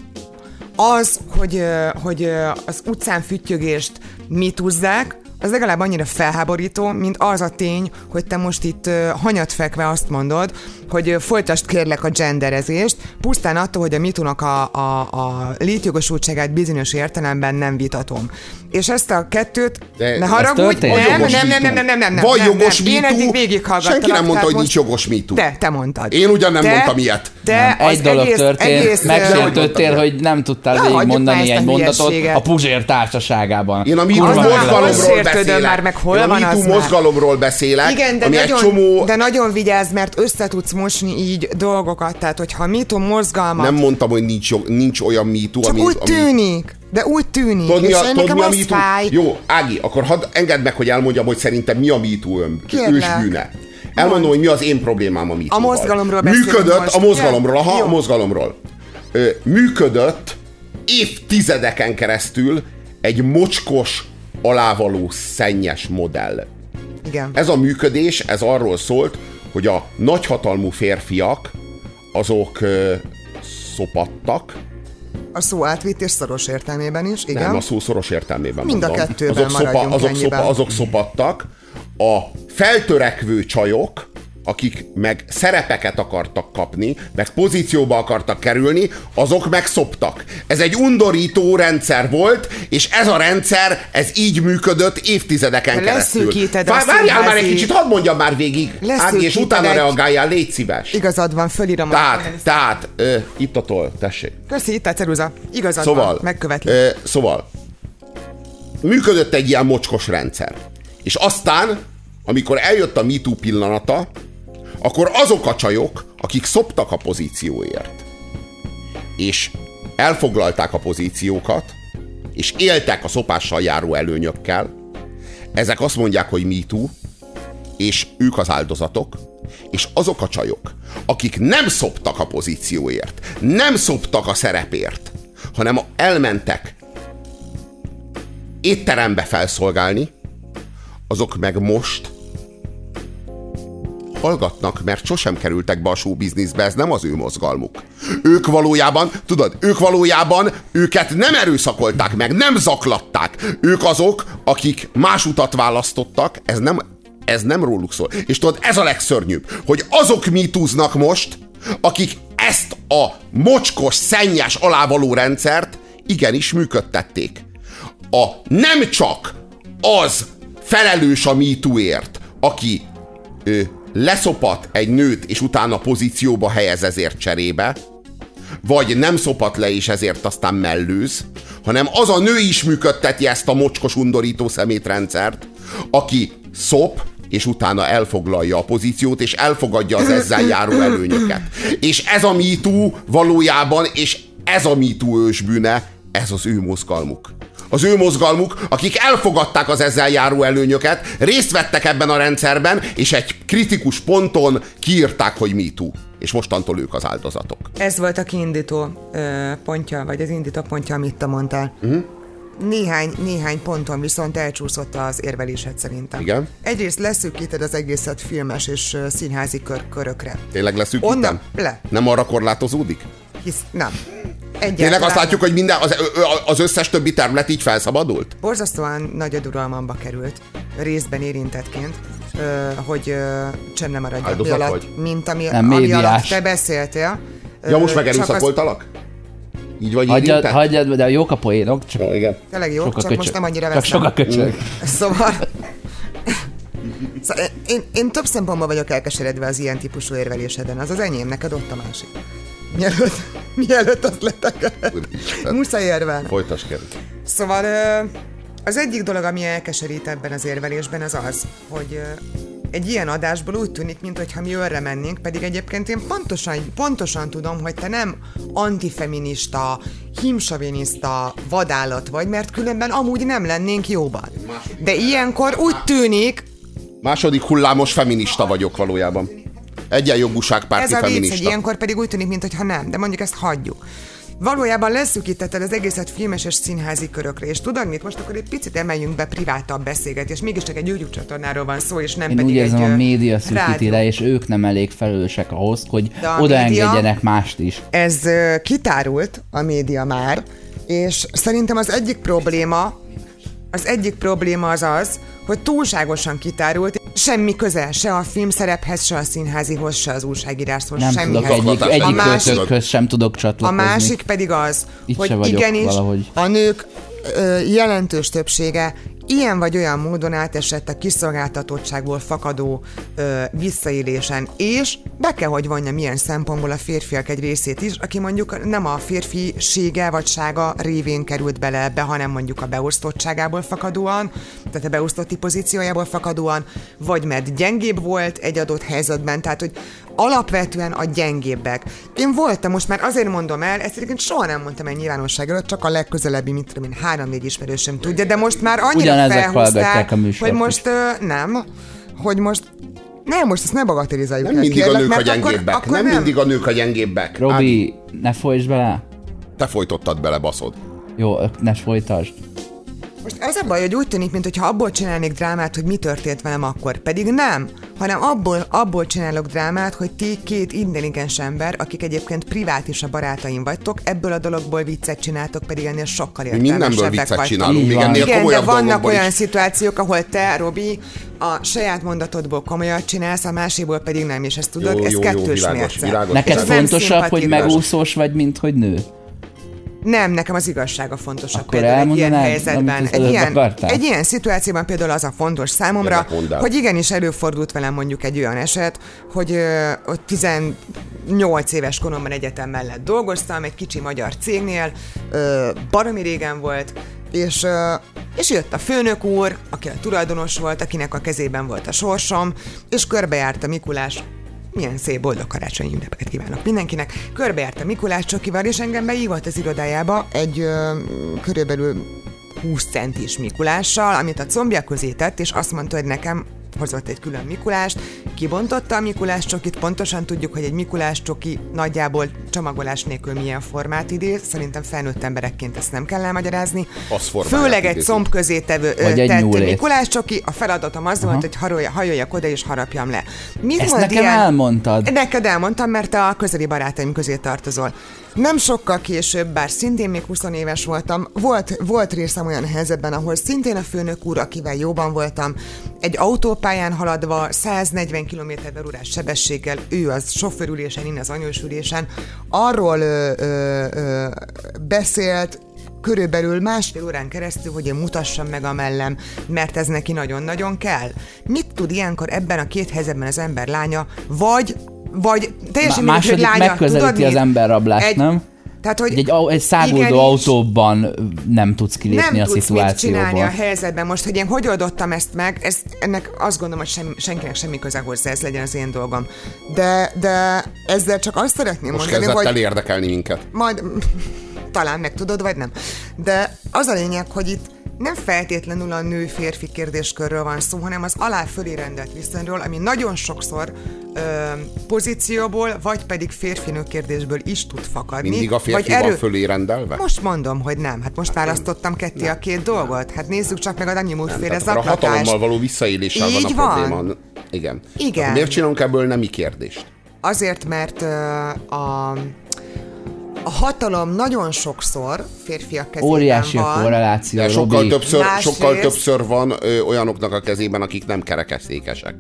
az, hogy, hogy az utcán füttyögést mitúzzák, az legalább annyira felháborító, mint az a tény, hogy te most itt hanyatfekve azt mondod, hogy folytasd kérlek a genderezést, pusztán attól, hogy a mitunak a, a, a létjogosultságát bizonyos értelemben nem vitatom. És ezt a kettőt,
De
ne haragudj, nem, nem, nem, nem, nem, nem, nem, nem,
Van
nem,
jogos
nem. Én
MeToo.
eddig végighallgattalak.
Senki nem mondta, hogy
most-
nincs jogos MeToo.
Te, te mondtad.
Én ugyan nem
Te-
mondtam ilyet.
Te
Egy dolog
egész,
történt,
egész,
megsértődtél,
Nem
hogy nem tudtál
már ezt
egy mondatot a Puzsér társaságában.
Én a MeToo mozgalomról beszélek.
már, meg hol
Én a
van
MeToo mozgalomról beszélek,
Igen, de
ami
nagyon,
egy csomó...
de nagyon vigyázz, mert össze tudsz mosni így dolgokat. Tehát, hogyha MeToo mozgalmat,
Nem mondtam, hogy nincs, jog, nincs olyan MeToo,
csak
ami...
úgy
ami...
tűnik. De úgy tűnik.
Tudod,
és
a, tudod,
nekem
mi a
fáj.
Jó, Ági, akkor hadd engedd meg, hogy elmondjam, hogy szerintem mi a MeToo ön, ősbűne. Elmondom, hogy mi az én problémám a MeToo-val.
A mozgalomról
Működött,
most,
a mozgalomról, aha, a mozgalomról. Ö, működött évtizedeken keresztül egy mocskos, alávaló, szennyes modell.
Igen.
Ez a működés, ez arról szólt, hogy a nagyhatalmú férfiak azok ö, szopattak,
A szó átvitt és szoros értelmében is, igen.
nem, a szó szoros értelmében
Mind a
mondom.
kettőben
azok,
maradjunk
azok,
ennyiben.
szopa, azok szopattak. A feltörekvő csajok, akik meg szerepeket akartak kapni, meg pozícióba akartak kerülni, azok meg szoptak. Ez egy undorító rendszer volt, és ez a rendszer, ez így működött évtizedeken
De
keresztül.
a
Várjál már egy kicsit, hadd mondjam már végig, Ági, és utána
egy-
reagáljál, légy szíves.
Igazad van, fölírom. a-
Tehát, tehát, ö, itt a toll, tessék.
Köszi, itt a ceruza. Igazad
Szóval,
van, megkövetli.
ö, szóval, működött egy ilyen mocskos rendszer. És aztán, amikor eljött a MeToo pillanata, akkor azok a csajok, akik szoptak a pozícióért, és elfoglalták a pozíciókat, és éltek a szopással járó előnyökkel, ezek azt mondják, hogy MeToo, és ők az áldozatok, és azok a csajok, akik nem szoptak a pozícióért, nem szoptak a szerepért, hanem elmentek étterembe felszolgálni, azok meg most hallgatnak, mert sosem kerültek be a showbizniszbe, ez nem az ő mozgalmuk. Ők valójában, tudod, ők valójában őket nem erőszakolták meg, nem zaklatták. Ők azok, akik más utat választottak, ez nem, ez nem róluk szól. És tudod, ez a legszörnyűbb, hogy azok mitúznak most, akik ezt a mocskos, szennyes alávaló rendszert igenis működtették. A nem csak az felelős a MeToo-ért, aki ö, leszopat egy nőt, és utána pozícióba helyez ezért cserébe, vagy nem szopat le, és ezért aztán mellőz, hanem az a nő is működteti ezt a mocskos undorító szemétrendszert, aki szop, és utána elfoglalja a pozíciót, és elfogadja az ezzel járó előnyöket. És ez a MeToo valójában, és ez a MeToo ősbűne, ez az ő mozgalmuk. Az ő mozgalmuk, akik elfogadták az ezzel járó előnyöket, részt vettek ebben a rendszerben, és egy kritikus ponton kiírták, hogy MeToo. És mostantól ők az áldozatok.
Ez volt a kiindító ö, pontja, vagy az indító pontja, amit te mondtál. Uh-huh. Néhány, néhány ponton viszont elcsúszott az érvelésed szerintem.
Igen.
Egyrészt leszűkíted az egészet filmes és színházi kör, körökre.
Tényleg leszűkítem?
Onnan le.
Nem arra korlátozódik?
Hisz, nem.
Tényleg
Egyáltalán
azt látjuk, hogy minden, az, az összes többi terület így felszabadult?
Borzasztóan nagy aduralmamba került, részben érintettként, hogy csend nem maradjak mi
Áldozat
alatt, mint ami,
Nem,
ami
médiás.
alatt te beszéltél.
Ja, most
csak az-
megerőszakoltalak? Így vagy
Hagyjad,
érintett?
hagyjad, de jók a poénok, csak
Ja, igen.
Tényleg jó,
a
csak
köcsög.
most nem annyira
Csak
veszem.
sok a köcsög.
Szóval... Szóval én, én több szempontból vagyok elkeseredve az ilyen típusú érveléseden. Az az enyém, neked ott a másik. Mielőtt, mielőtt azt.
Úristen.
Muszáj érvelni.
Folytas kérlek.
Szóval az egyik dolog, ami elkeserít ebben az érvelésben, az az, hogy egy ilyen adásból úgy tűnik, mintha mi örre mennénk, pedig egyébként én pontosan, pontosan tudom, hogy te nem antifeminista, himsoviniszta vadállat vagy, mert különben amúgy nem lennénk jóban. De ilyenkor úgy tűnik,
Második hullámos feminista vagyok valójában. Egyenjogúságpárti
ez a vicc,
feminista.
ilyenkor pedig úgy tűnik, mintha nem, de mondjuk ezt hagyjuk. Valójában leszűkítetted az egészet filmes és színházi körökre, és tudod mit? Most akkor egy picit emeljünk be privátabb beszélgetés, mégiscsak egy YouTube csatornáról van szó, és nem
Én
pedig
úgy érzem,
egy
a média szűkíti le, és ők nem elég felelősek ahhoz, hogy odaengedjenek mást is.
Ez kitárult a média már, és szerintem az egyik probléma, az egyik probléma az az, hogy túlságosan kitárult, semmi köze se a filmszerephez, se a színházihoz, se az újságíráshoz,
Nem
semmihez.
tudok egyik,
A
egyik
másik-
költőkhöz sem tudok
A
csatlakozni.
másik pedig az,
Itt
hogy igenis
valahogy.
a nők ö, jelentős többsége ilyen vagy olyan módon átesett a kiszolgáltatottságból fakadó ö, visszaélésen, és be kell, hogy vonja milyen szempontból a férfiak egy részét is, aki mondjuk nem a férfisége vagy sága révén került bele ebbe, hanem mondjuk a beosztottságából fakadóan, tehát a beosztotti pozíciójából fakadóan, vagy mert gyengébb volt egy adott helyzetben, tehát hogy alapvetően a gyengébbek. Én voltam, most már azért mondom el, ezt egyébként soha nem mondtam el nyilvánosság előtt, csak a legközelebbi, mint tudom én, három-négy ismerősöm tudja, de most már annyira
Ugyanezek
felhúzták,
hallgatják a
hogy most ö, nem, hogy most nem, most ezt ne bagatelizáljuk
Nem
el,
mindig a
kérlek,
nők a
mert akkor-
gyengébbek.
akkor
Nem mindig a nők a gyengébbek.
Robi, ne folytsd bele.
te folytottad bele, baszod.
Jó, ne folytasd.
Most az a baj, hogy úgy tűnik, mintha abból csinálnék drámát, hogy mi történt velem akkor. Pedig nem, hanem abból, abból csinálok drámát, hogy ti két intelligens ember, akik egyébként privát is a barátaim vagytok, ebből a dologból viccet csináltok, pedig ennél sokkal értelmesebbek
viccet
vagytok.
csinálunk, még ennél
Igen, de vannak olyan
is.
szituációk, ahol te, Robi, a saját mondatodból komolyat csinálsz, a másikból pedig nem, és ezt tudod,
Jó,
ez
jó, jó,
kettős
világos,
mérce.
világos.
Neked
nem
fontosabb, hogy megúszós vagy, mint hogy nő?
Nem, nekem az igazsága fontosabb
Akkor
például egy ilyen helyzetben. Egy ilyen,
akartál?
egy ilyen szituációban például az a fontos számomra,
el.
hogy igenis előfordult velem mondjuk egy olyan eset, hogy ö, ott 18 éves koromban egyetem mellett dolgoztam, egy kicsi magyar cégnél, ö, baromi régen volt, és, ö, és jött a főnök úr, aki a tulajdonos volt, akinek a kezében volt a sorsom, és körbejárta Mikulás milyen szép boldog karácsonyi ünnepeket kívánok mindenkinek. Körbejárta Mikulás Csokival, és engem beívott az irodájába egy ö, körülbelül 20 centis Mikulással, amit a combja közé tett, és azt mondta, hogy nekem hozott egy külön Mikulást, kibontotta a Mikulás csokit, pontosan tudjuk, hogy egy Mikulás csoki nagyjából csomagolás nélkül milyen formát idéz, szerintem felnőtt emberekként ezt nem kell elmagyarázni.
Az
Főleg egy comb közé tevő, tett. Mikulás csoki, a feladatom az volt, hogy harolja, hajoljak oda és harapjam le. Mit
Ezt nekem elmondtad.
Neked elmondtam, mert te a közeli barátaim közé tartozol. Nem sokkal később, bár szintén még 20 éves voltam, volt, volt részem olyan helyzetben, ahol szintén a főnök úr, akivel jóban voltam, egy autópályán haladva 140 40 km per órás sebességgel, ő az sofőrülésen, én az anyósülésen, arról ö, ö, ö, beszélt, körülbelül másfél órán keresztül, hogy én mutassam meg a mellem, mert ez neki nagyon-nagyon kell. Mit tud ilyenkor ebben a két helyzetben az ember lánya, vagy vagy teljesen
Má-
mindegy, hogy
második
lánya,
megközelíti
tudod
az emberrablást,
Egy-
nem?
Tehát, hogy
Egy, egy száguldó
igenis,
autóban nem tudsz kilépni
nem
a
tudsz mit csinálni
szituációból.
a helyzetben. Most, hogy én hogy oldottam ezt meg, ez, ennek azt gondolom, hogy sem, senkinek semmi köze hozzá, ez legyen az én dolgom. De, de ezzel csak azt szeretném
Most
mondani, hogy
el érdekelni minket.
majd talán meg tudod, vagy nem. De az a lényeg, hogy itt nem feltétlenül a nő-férfi kérdéskörről van szó, hanem az alá fölé rendelt viszonyról, ami nagyon sokszor ö, pozícióból, vagy pedig férfi-nő kérdésből is tud fakadni.
Mindig a férfi
vagy
van fölé rendelve?
Most mondom, hogy nem. Hát most választottam ketté a két dolgot. Hát nézzük csak meg a Dani féle
Tehát akkor a hatalommal való visszaéléssel van a
Így van.
probléma. Igen.
Igen.
Akkor miért csinálunk ebből nemi kérdést?
Azért, mert ö, a, a hatalom nagyon sokszor férfiak kezében
Óriási a
van.
korreláció,
De sokkal
Robi.
többször,
Másrészt-
sokkal többször van ö, olyanoknak a kezében, akik nem kerekesztékesek.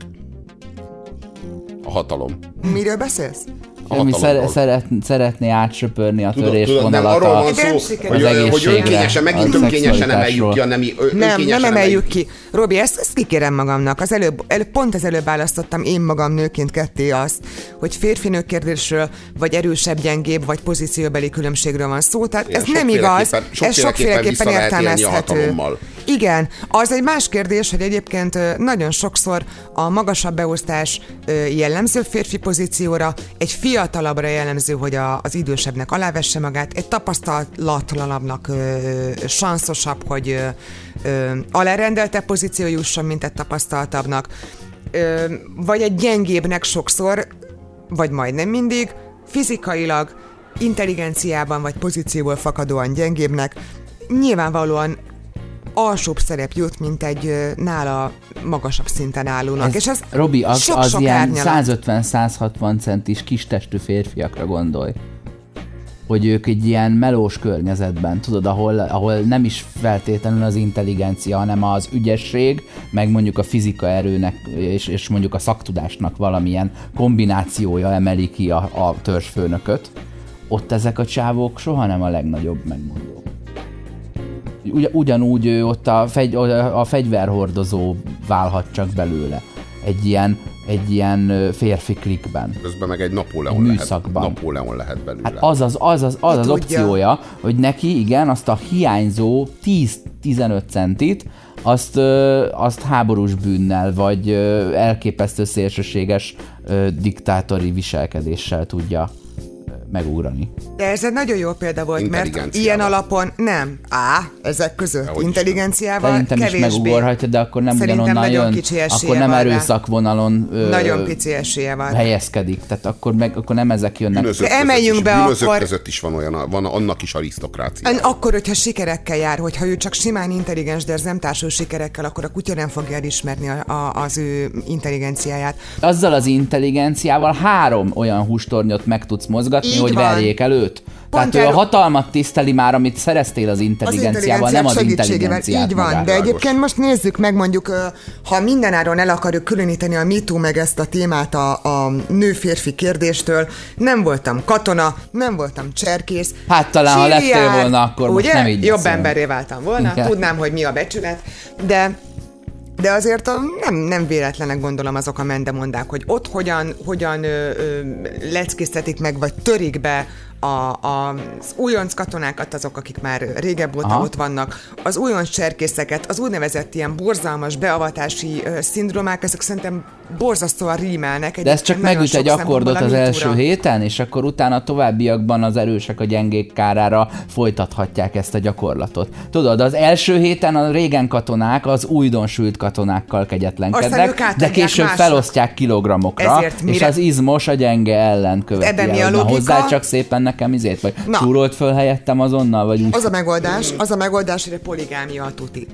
A hatalom.
Miről beszélsz?
A
Ami szere, szeret, szeretné átsöpörni a
Tudod, tudod, nem
törésvonalat
arról van szó,
sikerül.
hogy,
Az
hogy
egészségre,
önkényesen, megint önkényesen emeljük ki a nemi,
Nem, nem emeljük ki. Robi, ezt, ezt kikérem magamnak. Az előbb, előbb, pont az előbb választottam én magam nőként ketté azt, hogy férfi-nő kérdésről, vagy erősebb, gyengébb, vagy pozícióbeli különbségről van szó. Tehát
Igen,
ez nem igaz. Ez
sokféleképpen
értelmezhető. Igen, az egy más kérdés, hogy egyébként nagyon sokszor a magasabb beosztás jellemző férfi pozícióra, egy fiatalabbra jellemző, hogy a, az idősebbnek alávesse magát, egy tapasztalatlanabbnak ö, sanszosabb, hogy ö, ö, alárendelte pozíció jusson, mint egy tapasztaltabbnak, ö, vagy egy gyengébbnek sokszor, vagy majdnem mindig, fizikailag, intelligenciában vagy pozícióból fakadóan gyengébbnek, nyilvánvalóan alsóbb szerep jut, mint egy nála magasabb szinten állónak.
Ez,
és ez
Robi, az,
sok,
az
sok
ilyen
árnyalat.
150-160 centis kistestű férfiakra gondolj. Hogy ők egy ilyen melós környezetben, tudod, ahol, ahol nem is feltétlenül az intelligencia, hanem az ügyesség, meg mondjuk a fizika erőnek, és, és mondjuk a szaktudásnak valamilyen kombinációja emeli ki a, a törzsfőnököt. Ott ezek a csávók soha nem a legnagyobb megmondók. Ugy, ugyanúgy ő ott a, fegy, a fegyverhordozó válhat csak belőle. Egy ilyen, egy ilyen férfi klikben.
Közben meg egy Napóleon,
Egy
lehet,
műszakban.
Napóleon lehet belőle.
Hát az az, az, az, az, az
tudja.
opciója, hogy neki igen, azt a hiányzó 10-15 centit, azt, azt háborús bűnnel, vagy elképesztő szélsőséges diktátori viselkedéssel tudja megugrani.
De ez egy nagyon jó példa volt, mert ilyen alapon nem. Á, ezek között.
Dehogy is
Intelligenciával
Szerintem is
kevésbé.
megugorhatja, de akkor nem
Szerintem
ugyanonnan
nagyon
jön,
kicsi
akkor nem erőszakvonalon ö,
Nagyon pici esélye van.
helyezkedik, tehát akkor, meg, akkor nem ezek jönnek.
Bűnözők
De emeljünk
között is,
be akkor-
között is van olyan, van annak is arisztokrácia.
Akkor, hogyha sikerekkel jár, hogyha ő csak simán intelligens, de ez nem társul sikerekkel, akkor a kutya nem fogja elismerni a, a, az ő intelligenciáját.
Azzal az intelligenciával három olyan hústornyot meg tudsz mozgatni,
Így
hogy
van.
verjék el őt. Tehát ő
erről-
a hatalmat tiszteli már, amit szereztél az intelligenciával, nem az intelligenciát
Így van,
magát.
de egyébként most nézzük meg mondjuk, ha mindenáron el akarjuk különíteni a MeToo meg ezt a témát a, a nő-férfi kérdéstől, nem voltam katona, nem voltam cserkész.
Hát talán, ha lettél volna, akkor most
ugye?
nem így
Jobb
beszélünk.
emberré váltam volna,
Igen.
tudnám, hogy mi a becsület, de de azért a, nem, nem véletlenek gondolom azok a mendemondák, hogy ott hogyan, hogyan ö, leckésztetik meg, vagy törik be a, a, az újonc katonákat, azok, akik már régebb óta
Aha.
ott vannak, az újonc cserkészeket, az úgynevezett ilyen borzalmas beavatási ö, szindrómák, ezek szerintem borzasztóan rímelnek.
De ez csak megüt egy akkordot az
a
első héten, és akkor utána a továbbiakban az erősek a gyengék kárára folytathatják ezt a gyakorlatot. Tudod, az első héten a régen katonák az újdonsült katonákkal kegyetlenkednek, de később
másnak.
felosztják kilogramokra,
Ezért
és
mire-
az izmos a gyenge ellen követi
Ebben mi
el,
a
hogy na,
logika?
hozzá csak szépen nekem izét, vagy
Na.
csúrolt föl helyettem azonnal, vagy úgy.
Az a megoldás, az a megoldás, hogy a poligámia a tuti.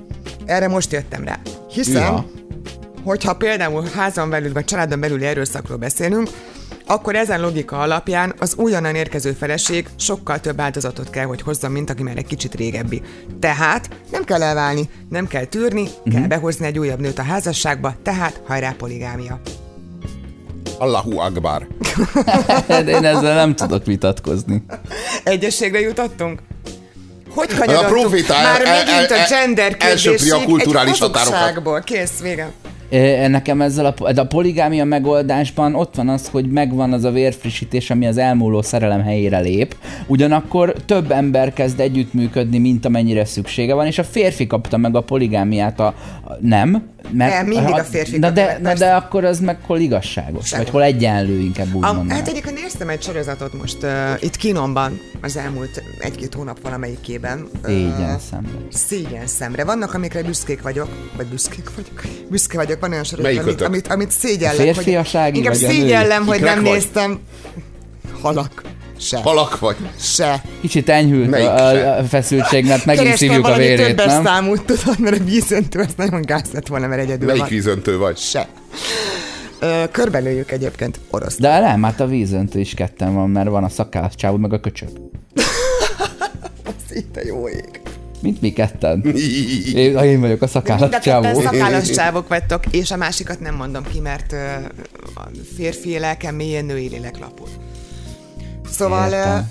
Erre most jöttem rá. Hiszen,
Ja.
hogyha például házon belül vagy családon belüli erőszakról beszélünk, akkor ezen logika alapján az újonnan érkező feleség sokkal több áldozatot kell, hogy hozzon, mint aki már egy kicsit régebbi. Tehát nem kell elválni, nem kell tűrni, uh-huh. kell behozni egy újabb nőt a házasságba, tehát hajrá poligámia.
Allahu Akbar.
De én ezzel nem tudok vitatkozni.
Egyességre jutottunk? Hogy
a
kanyarodtunk?
proféta el-
Már
el-
megint
el-
a gender
elsöpri a
kérdésig
kulturális
egy
határokat.
hazugságból. Kész, vége.
Nekem ezzel a, a poligámia megoldásban ott van az, hogy megvan az a vérfrissítés, ami az elmúló szerelem helyére lép, ugyanakkor több ember kezd együttműködni, mint amennyire szüksége van, és a férfi kapta meg a poligámiát a, a nem, mert,
Nem, mindig a férfi
na de, na de akkor az meg hol igazságos,
Sehol.
vagy hol egyenlő, inkább úgy
A,
mondanám.
hát egyébként néztem egy sorozatot most uh, itt kínomban, az elmúlt egy-két hónap valamelyikében.
Szégyen
Ö,
szemre.
Szégyen szemre. Vannak, amikre büszkék vagyok, vagy büszkék vagyok. Büszke vagyok, van olyan sorozat, amit,
Melyikötök?
amit, amit szégyellek.
A férfiasági
hogy, inkább szégyellem, hogy nem
vagy?
néztem. Halak. Se.
Halak vagy.
Se.
Kicsit enyhült
Melyik
a, a, a feszültség, mert megint
Kerestem
szívjuk a
valami
vérét,
többes
nem?
számút, tudod, mert a vízöntő az nagyon gáz lett volna, mert egyedül
Melyik
van.
vízöntő vagy?
Se. Ö, körbelőjük egyébként orosz.
De nem, hát a vízöntő is ketten van, mert van a szakállas csávó, meg a köcsög.
Szinte jó ég.
Mint mi ketten. Én, én vagyok a szakállas
a
csávó.
szakállas csávok vagytok, és a másikat nem mondom ki, mert a férfi lelkem mélyen női lélek lapul. Szóval
Értem.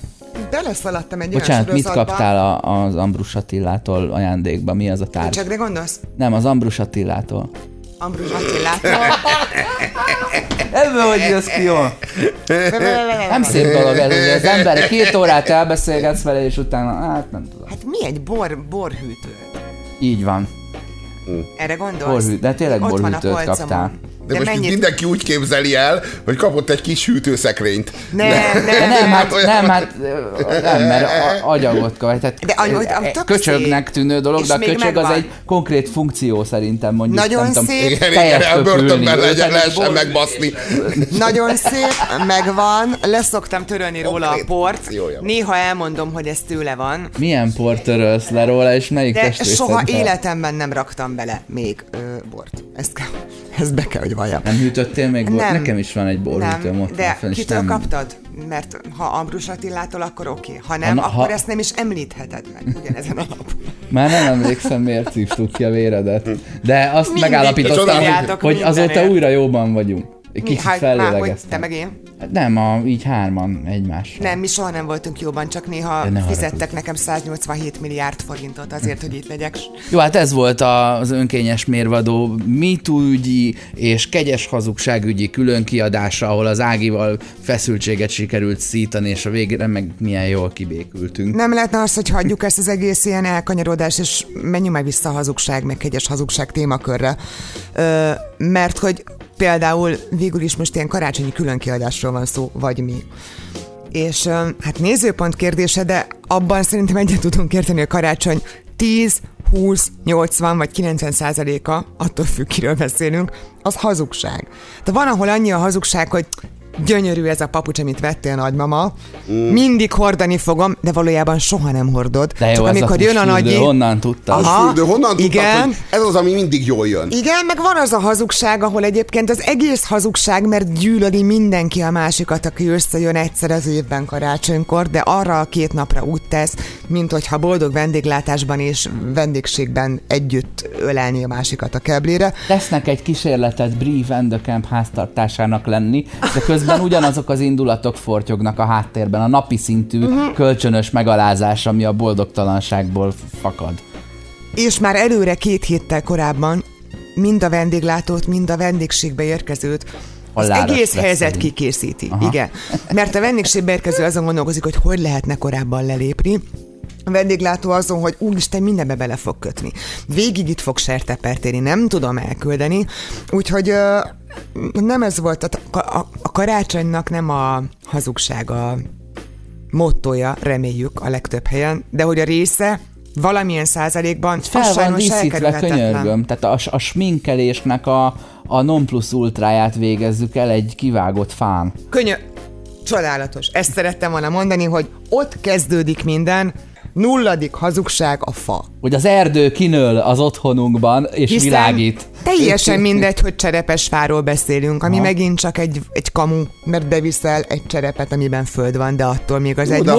beleszaladtam egy
Bocsánat,
olyan
mit kaptál a, az Ambrus Attilától ajándékba? Mi az a tárgy?
Csak de gondolsz?
Nem, az Ambrus Attilától.
Ambrus Attilától.
Ebből hogy jössz ki jól? Nem szép dolog ez, hogy az ember két órát elbeszélgetsz vele, és utána, hát nem tudom.
Hát mi egy bor, borhűtő?
Így van.
Erre gondolsz?
Borhű- de tényleg
Ott
borhűtőt kaptál.
De,
De,
most
mennyit?
mindenki úgy képzeli el, hogy kapott egy kis hűtőszekrényt.
Ne,
De
ne,
nem, hát,
olyan-
nem, hát nem, mert a- agyagot kap. Tehát
De tök
köcsögnek tűnő dolog, de a köcsög az
megvan.
egy konkrét funkció szerintem mondjuk.
Nagyon
nem tudom,
szép.
Igen, igen, a börtönben legyen, lehessen megbaszni.
Nagyon szép, megvan, leszoktam törölni róla a port. Néha elmondom, hogy ez tőle van,
Milyen port törölsz le róla, és melyik
de soha életemben nem raktam bele még bort. Ezt, kell, ezt be kell, hogy valljam.
Nem hűtöttél még bort? Nekem is van egy borhűtőm
nem,
ott.
de
fenn,
kitől
nem...
kaptad? Mert ha Ambrus Attilától, akkor oké. Ha nem,
Ha-
akkor
ha-
ezt nem is említheted meg. Ugyanezen a nap.
Már nem emlékszem, miért szívtuk ki a véredet. De azt
Mindig
megállapítottam, hogy, hogy azóta újra jóban vagyunk. Kicsit
hát, hogy te
fellélegeztem.
meg én?
Hát Nem, a, így hárman egymással.
Nem, mi soha nem voltunk jóban, csak néha
ne
fizettek nekem 187 milliárd forintot azért, hogy itt legyek.
Jó, hát ez volt az önkényes mérvadó MeToo ügyi és kegyes hazugságügyi külön kiadása, ahol az Ágival feszültséget sikerült szítani, és a végére meg milyen jól kibékültünk.
Nem lehetne az, hogy hagyjuk ezt az egész ilyen elkanyarodás, és menjünk már vissza a hazugság, meg kegyes hazugság témakörre. Ö, mert hogy például végül is most ilyen karácsonyi különkiadásról van szó, vagy mi. És hát nézőpont kérdése, de abban szerintem egyet tudunk érteni, a karácsony 10, 20, 80 vagy 90 százaléka, attól függ, kiről beszélünk, az hazugság. De van, ahol annyi a hazugság, hogy gyönyörű ez a papucs, amit vettél nagymama, mm. mindig hordani fogom, de valójában soha nem hordod.
De jó, Csak ez
amikor
a
jön a nagyi...
honnan tudtad?
Aha.
Fürdő, honnan tudtad,
igen.
hogy ez az, ami mindig jól jön?
Igen, meg van az a hazugság, ahol egyébként az egész hazugság, mert gyűlöli mindenki a másikat, aki összejön egyszer az évben karácsonykor, de arra a két napra úgy tesz, mint hogyha boldog vendéglátásban és vendégségben együtt ölelni a másikat a keblére.
Tesznek egy kísérletet Brie Vandekamp háztartásának lenni, de közben ugyanazok az indulatok fortyognak a háttérben, a napi szintű uh-huh. kölcsönös megalázás, ami a boldogtalanságból fakad.
És már előre két héttel korábban mind a vendéglátót, mind a vendégségbe érkezőt az egész helyzet kikészíti.
Aha.
Igen. Mert a vendégségbe érkező azon gondolkozik, hogy hogy lehetne korábban lelépni. Vendéglátó azon, hogy úristen, mindenbe bele fog kötni. Végig itt fog sertepert érni, nem tudom elküldeni. Úgyhogy ö, nem ez volt, a, a, a karácsonynak nem a hazugság a mottoja, reméljük a legtöbb helyen, de hogy a része valamilyen százalékban
Fel van díszítve, könyörgöm. Tehát a, a sminkelésnek a, a non plus ultráját végezzük el egy kivágott fán.
Könyö... Csodálatos. Ezt szerettem volna mondani, hogy ott kezdődik minden, nulladik hazugság a fa.
Hogy az erdő kinől az otthonunkban, és
Hiszen
világít.
teljesen mindegy, hogy cserepes fáról beszélünk, ami
Aha.
megint csak egy, egy kamu, mert beviszel egy cserepet, amiben föld van, de attól még az
Jó,
egy
de ha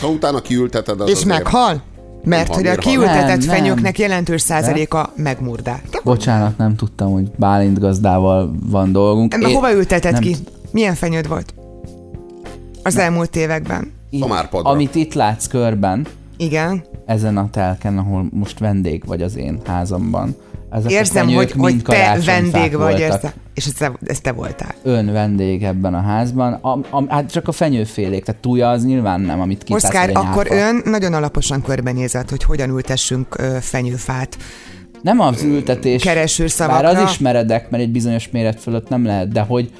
ha utána kiülteted, az
és
azért-
meghal. Mert hogy a kiültetett
Nem, nem.
fenyőknek jelentős százaléka megmurdál. De
Bocsánat, nem tudtam, hogy Bálint gazdával van dolgunk. Én-
hova ülteted
nem
ki?
t-
Milyen fenyőd volt? Az elmúlt években.
Itt, amit itt látsz körben,
Igen.
ezen a telken, ahol most vendég vagy az én házamban. Ezek
Érzem, hogy, hogy te vendég vagy,
voltak.
érzem. és ez te, ez te voltál.
Ön vendég ebben a házban. A, a, hát csak a fenyőfélék, tehát túlja az nyilván nem, amit kitász
Oszkár, akkor ön nagyon alaposan körbenézett, hogy hogyan ültessünk ö, fenyőfát.
Nem az ültetés.
Kereső
Bár
szavakra.
az is meredek, mert egy bizonyos méret fölött nem lehet, de hogy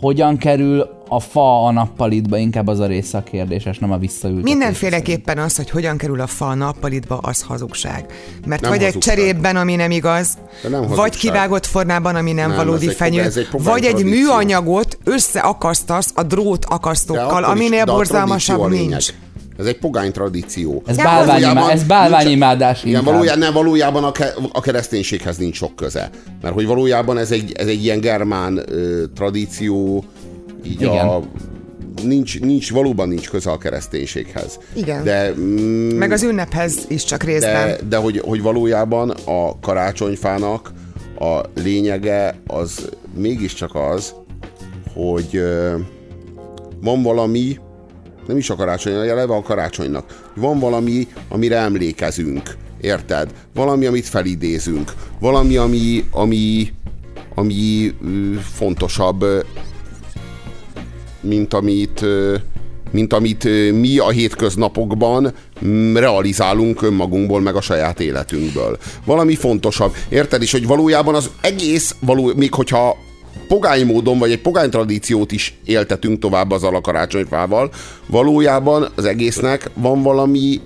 hogyan kerül a fa a nappalitba, inkább az a része a kérdéses, nem a visszaültetés.
Mindenféleképpen az, hogy hogyan kerül a fa a nappalitba, az hazugság. Mert
Nem
vagy egy
hazugság.
cserépben, ami nem igaz,
De nem
vagy kivágott formában, ami nem,
Nem,
valódi
egy
fenyő,
egy
vagy egy
tradíció.
műanyagot összeakasztasz a drót akasztókkal, aminél borzalmasabb nincs.
Ez egy pogány tradíció.
Ez bálványimá, ez bálványimádás
Igen, valójában, nem, valójában a, ke, a kereszténységhez nincs sok köze. Mert hogy valójában ez egy, ez egy ilyen germán ö, tradíció, így
Igen.
a nincs, nincs, valóban nincs köze a kereszténységhez.
Igen.
De, mm,
Meg az ünnephez is csak részben.
de, de hogy, hogy valójában a karácsonyfának a lényege az mégiscsak az, hogy ö, van valami, nem is a karácsony, eleve a karácsonynak, van valami, amire emlékezünk, érted? Valami, amit felidézünk, valami, ami, ami, ami ö, fontosabb, ö, mint amit, mint amit mi a hétköznapokban realizálunk önmagunkból, meg a saját életünkből. Valami fontosabb. Érted? És hogy valójában az egész, való, még hogyha pogány módon, vagy egy pogány tradíciót is éltetünk tovább az alakarácsonyfával, valójában az egésznek van valami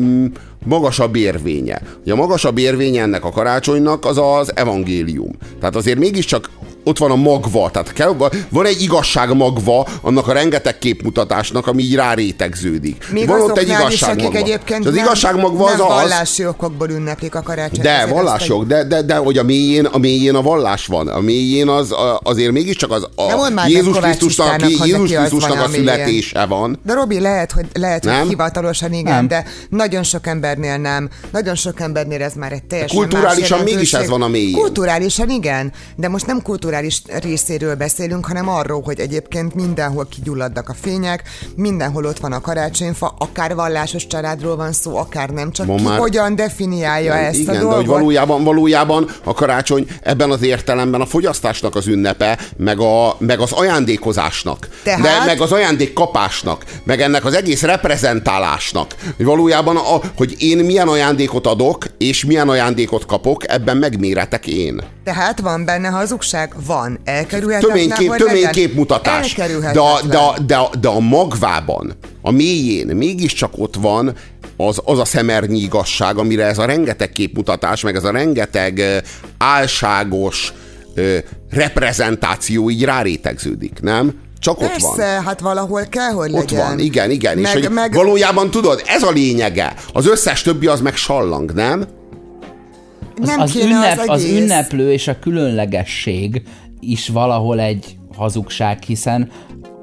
mm, magasabb érvénye. A magasabb érvénye ennek a karácsonynak az az evangélium. Tehát azért mégiscsak ott van a magva, tehát kell, van egy igazság magva annak a rengeteg képmutatásnak, ami így rárétegződik.
Még
van ott egy
is, akik
igazság magva.
egyébként
az
nem,
igazság magva az
nem
az,
vallási okokból ünneplik a karácsonyt.
de, vallásjog, de, de, de hogy a mélyén, a mélyén a vallás van. A mélyén az, a, azért mégiscsak az a Jézus Krisztusnak,
hogy
Jézus Krisztusnak a születése van.
De Robi, lehet, hogy, lehet,
Nem?
hogy hivatalosan igen,
Nem.
de nagyon sok embernél nem. Nagyon sok embernél ez már egy teljesen
kulturálisan
más
mégis ez van a mélyén.
Kulturálisan igen, de most nem kulturális részéről beszélünk, hanem arról, hogy egyébként mindenhol kigyulladnak a fények, mindenhol ott van a karácsonyfa, akár vallásos családról van szó, akár nem, csak
Van
ki
már-
hogyan definiálja ezt
Igen,
a
de hogy valójában, valójában a karácsony ebben az értelemben a fogyasztásnak az ünnepe, meg, a, meg az ajándékozásnak,
Tehát?
de meg az ajándékkapásnak, meg ennek az egész reprezentálásnak. Hogy valójában, a, hogy én milyen ajándékot adok, és milyen ajándékot kapok, ebben megméretek én.
Tehát van benne hazugság? Van. Elkerülhetetlen,
Tömény, kép,
hogy
tömény
legyen?
képmutatás. De, de, a- de, de a magvában, a mélyén mégiscsak ott van az, az a szemernyi igazság, amire ez a rengeteg képmutatás, meg ez a rengeteg álságos ö, reprezentáció így rárétegződik, nem? Csak ott van.
Persze, hát valahol kell, hogy
Ott
legyen.
van, igen, igen.
Meg,
és hogy
meg,
valójában tudod, ez a lényege. Az összes többi az meg sallang, nem?
Nem
az,
kéne
ünnep,
az,
az ünneplő és a különlegesség is valahol egy hazugság, hiszen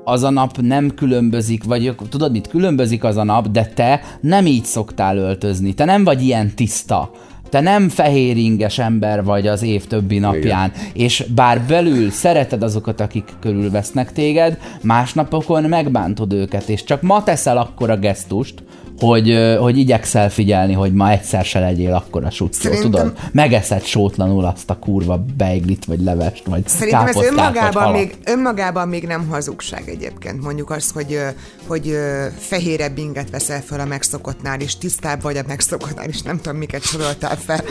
az a nap nem különbözik, vagy tudod mit, különbözik az a nap, de te nem így szoktál öltözni, te nem vagy ilyen tiszta. Te nem fehér inges ember vagy az év többi napján, Igen. és bár belül szereted azokat, akik körülvesznek téged, másnapokon megbántod őket, és csak ma teszel akkora gesztust, hogy, hogy igyekszel figyelni, hogy ma egyszer se legyél akkora succó,
Szerintem-
tudod? Megeszed sótlanul azt a kurva beiglit, vagy levest, vagy
Szerintem ez önmagában még, önmagában még nem hazugság egyébként. Mondjuk azt, hogy, hogy fehérebb inget veszel fel a megszokottnál, és tisztább vagy a megszokottnál, és nem tudom, miket soroltál fel.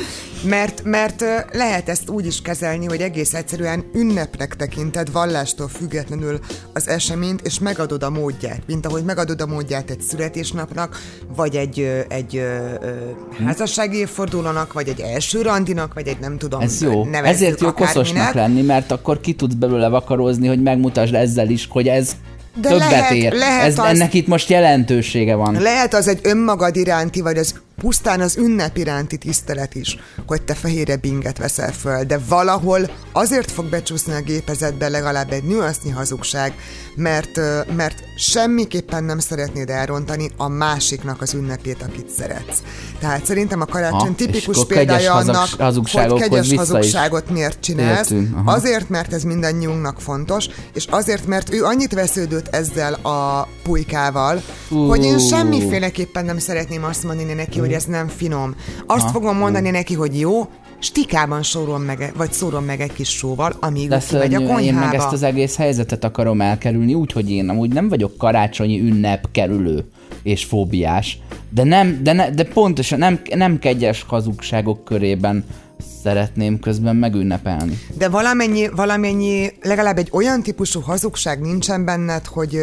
Mert, mert lehet ezt úgy is kezelni, hogy egész egyszerűen ünnepnek tekinted vallástól függetlenül az eseményt, és megadod a módját, mint ahogy megadod a módját egy születésnapnak, vagy egy, egy házassági évfordulónak, vagy egy első randinak, vagy egy nem tudom,
Ez jó. Ezért jó koszosnak lenni, mert akkor ki tudsz belőle vakarózni, hogy megmutasd ezzel is, hogy ez
De
többet
lehet-
ér.
lehet
ez,
az-
Ennek itt most jelentősége van.
Lehet az egy önmagad iránti, vagy az pusztán az ünnep iránti tisztelet is, hogy te fehérebb inget veszel föl, de valahol azért fog becsúszni a gépezetbe legalább egy nüansznyi hazugság, mert, mert semmiképpen nem szeretnéd elrontani a másiknak az ünnepét, akit szeretsz. Tehát szerintem a karácsony
Ha,
tipikus példája annak, hogy kegyes hazugságot miért csinálsz,
értünk, aha.
azért, mert ez mindannyiunknak fontos, és azért, mert ő annyit vesződött ezzel a pulykával,
Ú.
hogy én semmiféleképpen nem szeretném azt mondani neki, hogy ez nem finom. Azt fogom mondani neki, hogy jó, stikában sórom meg, vagy szórom meg egy kis sóval, amíg
De
kimegy a
szörnyű, én meg
konyhába.
ezt az egész helyzetet akarom elkerülni, úgy, hogy én amúgy nem vagyok karácsonyi ünnep kerülő és fóbiás, de nem, de, ne, de pontosan nem, nem kegyes hazugságok körében szeretném közben megünnepelni.
De valamennyi, valamennyi, legalább egy olyan típusú hazugság nincsen benned, hogy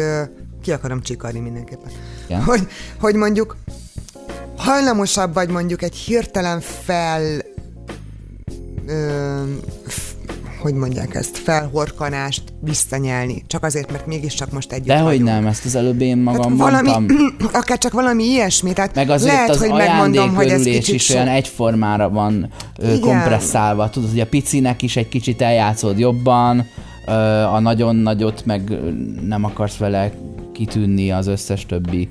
ki akarom csikarni mindenképpen.
Igen.
Hogy, hogy mondjuk hajlamosabb vagy mondjuk egy hirtelen fel ö, f, hogy mondják ezt, felhorkanást visszanyelni. Csak azért, mert mégiscsak most együtt
Dehogy
vagyunk.
nem, ezt az előbb én magam
Hát valami,
mondtam.
akár csak valami ilyesmi, tehát
Meg azért
lehet,
az
hogy megmondom, hogy ez kicsit
is
sok.
olyan egyformára van ö, kompresszálva. Tudod, hogy a picinek is egy kicsit eljátszod jobban, ö, a nagyon nagyot meg nem akarsz vele kitűnni az összes többi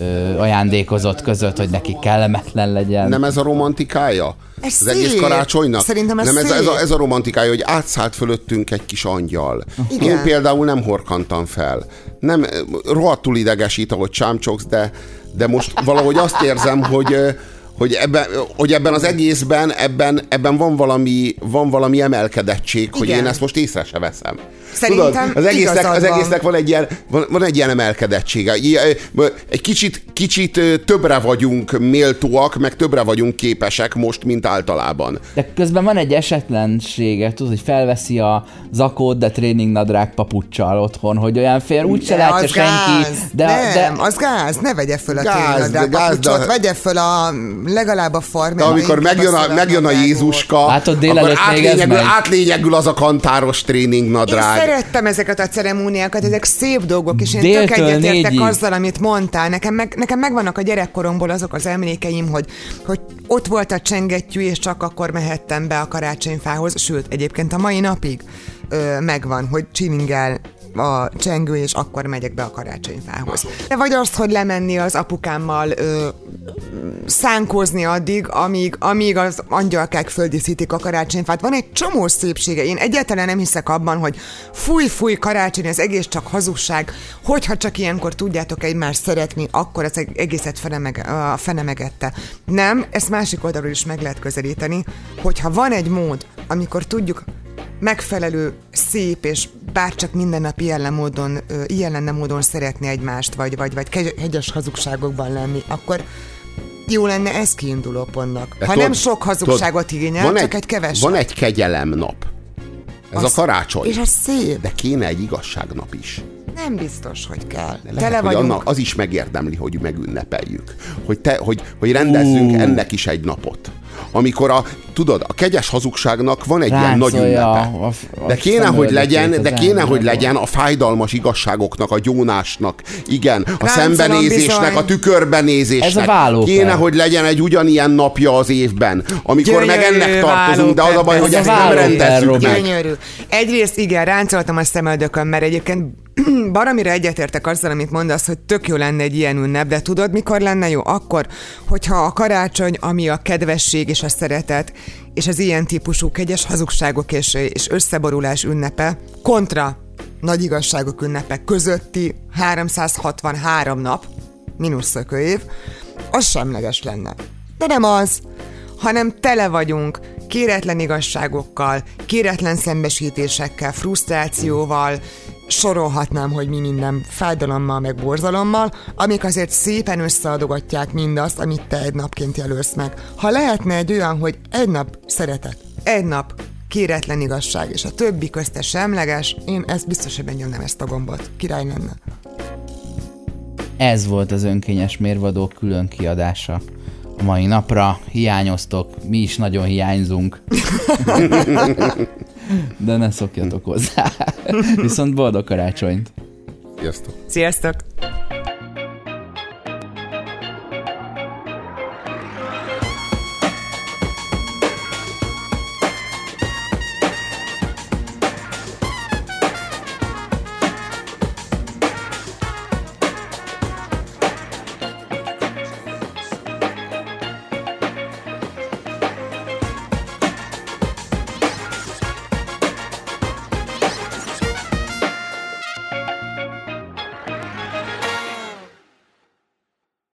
ö, ajándékozott között, hogy neki kellemetlen legyen.
Nem ez a romantikája?
Ez
az egész
szép.
karácsonynak?
Szerintem ez
nem ez, ez, a, ez a romantikája, hogy átszállt fölöttünk egy kis angyal.
Igen.
Én például nem horkantam fel. Nem, rohadtul idegesít, ahogy csámcsogsz, de, de most valahogy azt érzem, hogy hogy ebben, hogy ebben az egészben ebben, ebben van, valami, van valami emelkedettség, hogy
Igen.
én ezt most észre se veszem.
Szerintem
Tudod, az egésznek, az
van.
egésznek van egy ilyen, van, van egy ilyen emelkedettsége. I- Egy kicsit, kicsit többre vagyunk méltóak, meg többre vagyunk képesek most, mint általában.
De közben van egy esetlensége, tudod, hogy felveszi a zakót, de tréningnadrág papucsal otthon, hogy olyan fél úgyse
De
látja senki.
gáz.
De,
nem,
de
az gáz, ne vegye föl a
Gáz,
gáz,
de
de
gáz,
papucsot,
de-
vegye föl a legalább a farmer.
De amikor megjön a, megjön a Jézuska,
Látod,
akkor
délelőtt még ez
átlényegül, átlényegül az a kantáros
Én
tréningnadrág.
Szerettem ezeket a ceremóniákat, ezek szép dolgok, és én
Déltől
tök egyetértek
négyig.
azzal, amit mondtál. Nekem, meg, nekem megvannak a gyerekkoromból azok az emlékeim, hogy, hogy ott volt a csengettyű, és csak akkor mehettem be a karácsonyfához, sőt, egyébként a mai napig ö, megvan, hogy csilingel a csengő, és akkor megyek be a karácsonyfához. De vagy azt, hogy lemenni az apukámmal ö, szánkózni addig, amíg, amíg az angyalkák földíszítik a karácsonyfát. Van egy csomó szépsége. Én egyáltalán nem hiszek abban, hogy fúj, fúj, karácsony, az egész csak hazugság. Hogyha csak ilyenkor tudjátok egymást szeretni, akkor az egészet fene meg, a. Nem, ezt másik oldalról is meg lehet közelíteni, hogyha van egy mód, amikor tudjuk megfelelő, szép és bárcsak mindennapi ilyen módon, ilyen lenne módon szeretni egymást, vagy, vagy, vagy hegyes hazugságokban lenni, akkor jó lenne ez kiinduló pontnak.
De
Ha
tudod-
nem sok hazugságot
tudod,
igényel,
van
csak egy, keves.
Van egy kegyelem nap. Ez
Az-
a karácsony.
És az szép.
De kéne egy igazságnap is.
Nem biztos, hogy kell.
Lehet,
Tele
hogy
vagyunk.
annak az is megérdemli, hogy megünnepeljük. Hogy, te, hogy, hogy rendezzünk
Ú.
ennek is egy napot. Amikor a, tudod, a kegyes hazugságnak van egy ilyen nagy
Ráncolja
ünnepe.
a- a
de kéne, hogy legyen, de kéne, hogy legyen a fájdalmas igazságoknak, a gyónásnak, igen, a
Ráncolom
szembenézésnek,
bizony.
a tükörbenézésnek.
Ez a.
Kéne, hogy legyen egy ugyanilyen napja az évben, amikor meg
Gyönyörű
ennek tartozunk, de az a baj, hogy
Ez a
ezt nem rendezzük meg.
Gyönyörű. Egyrészt igen, ráncoltam a szemöldökön, mert egyébként baromira egyetértek azzal, amit mondasz, hogy tök jó lenne egy ilyen ünnep, de tudod, mikor lenne jó? Akkor, hogyha a karácsony, ami a kedvesség és a szeretet, és az ilyen típusú kegyes hazugságok és, és összeborulás ünnepe, kontra nagy igazságok ünnepe közötti 363 nap, mínusz szökőév, az semleges lenne. De nem az, hanem tele vagyunk kéretlen igazságokkal, kéretlen szembesítésekkel, frusztrációval, sorolhatnám, hogy mi minden fájdalommal, meg borzalommal, amik azért szépen összeadogatják mindazt, amit te egy napként jelölsz meg. Ha lehetne egy olyan, hogy egy nap szeretet, egy nap kéretlen igazság, és a többi közte semleges, én ezt biztos, hogy megnyomnám ezt a gombot. Király lenne.
Ez volt az önkényes mérvadó külön kiadása. Mai napra hiányoztok, mi is nagyon hiányzunk. De ne szokjatok hozzá. Viszont boldog karácsonyt!
Sziasztok!
Sziasztok!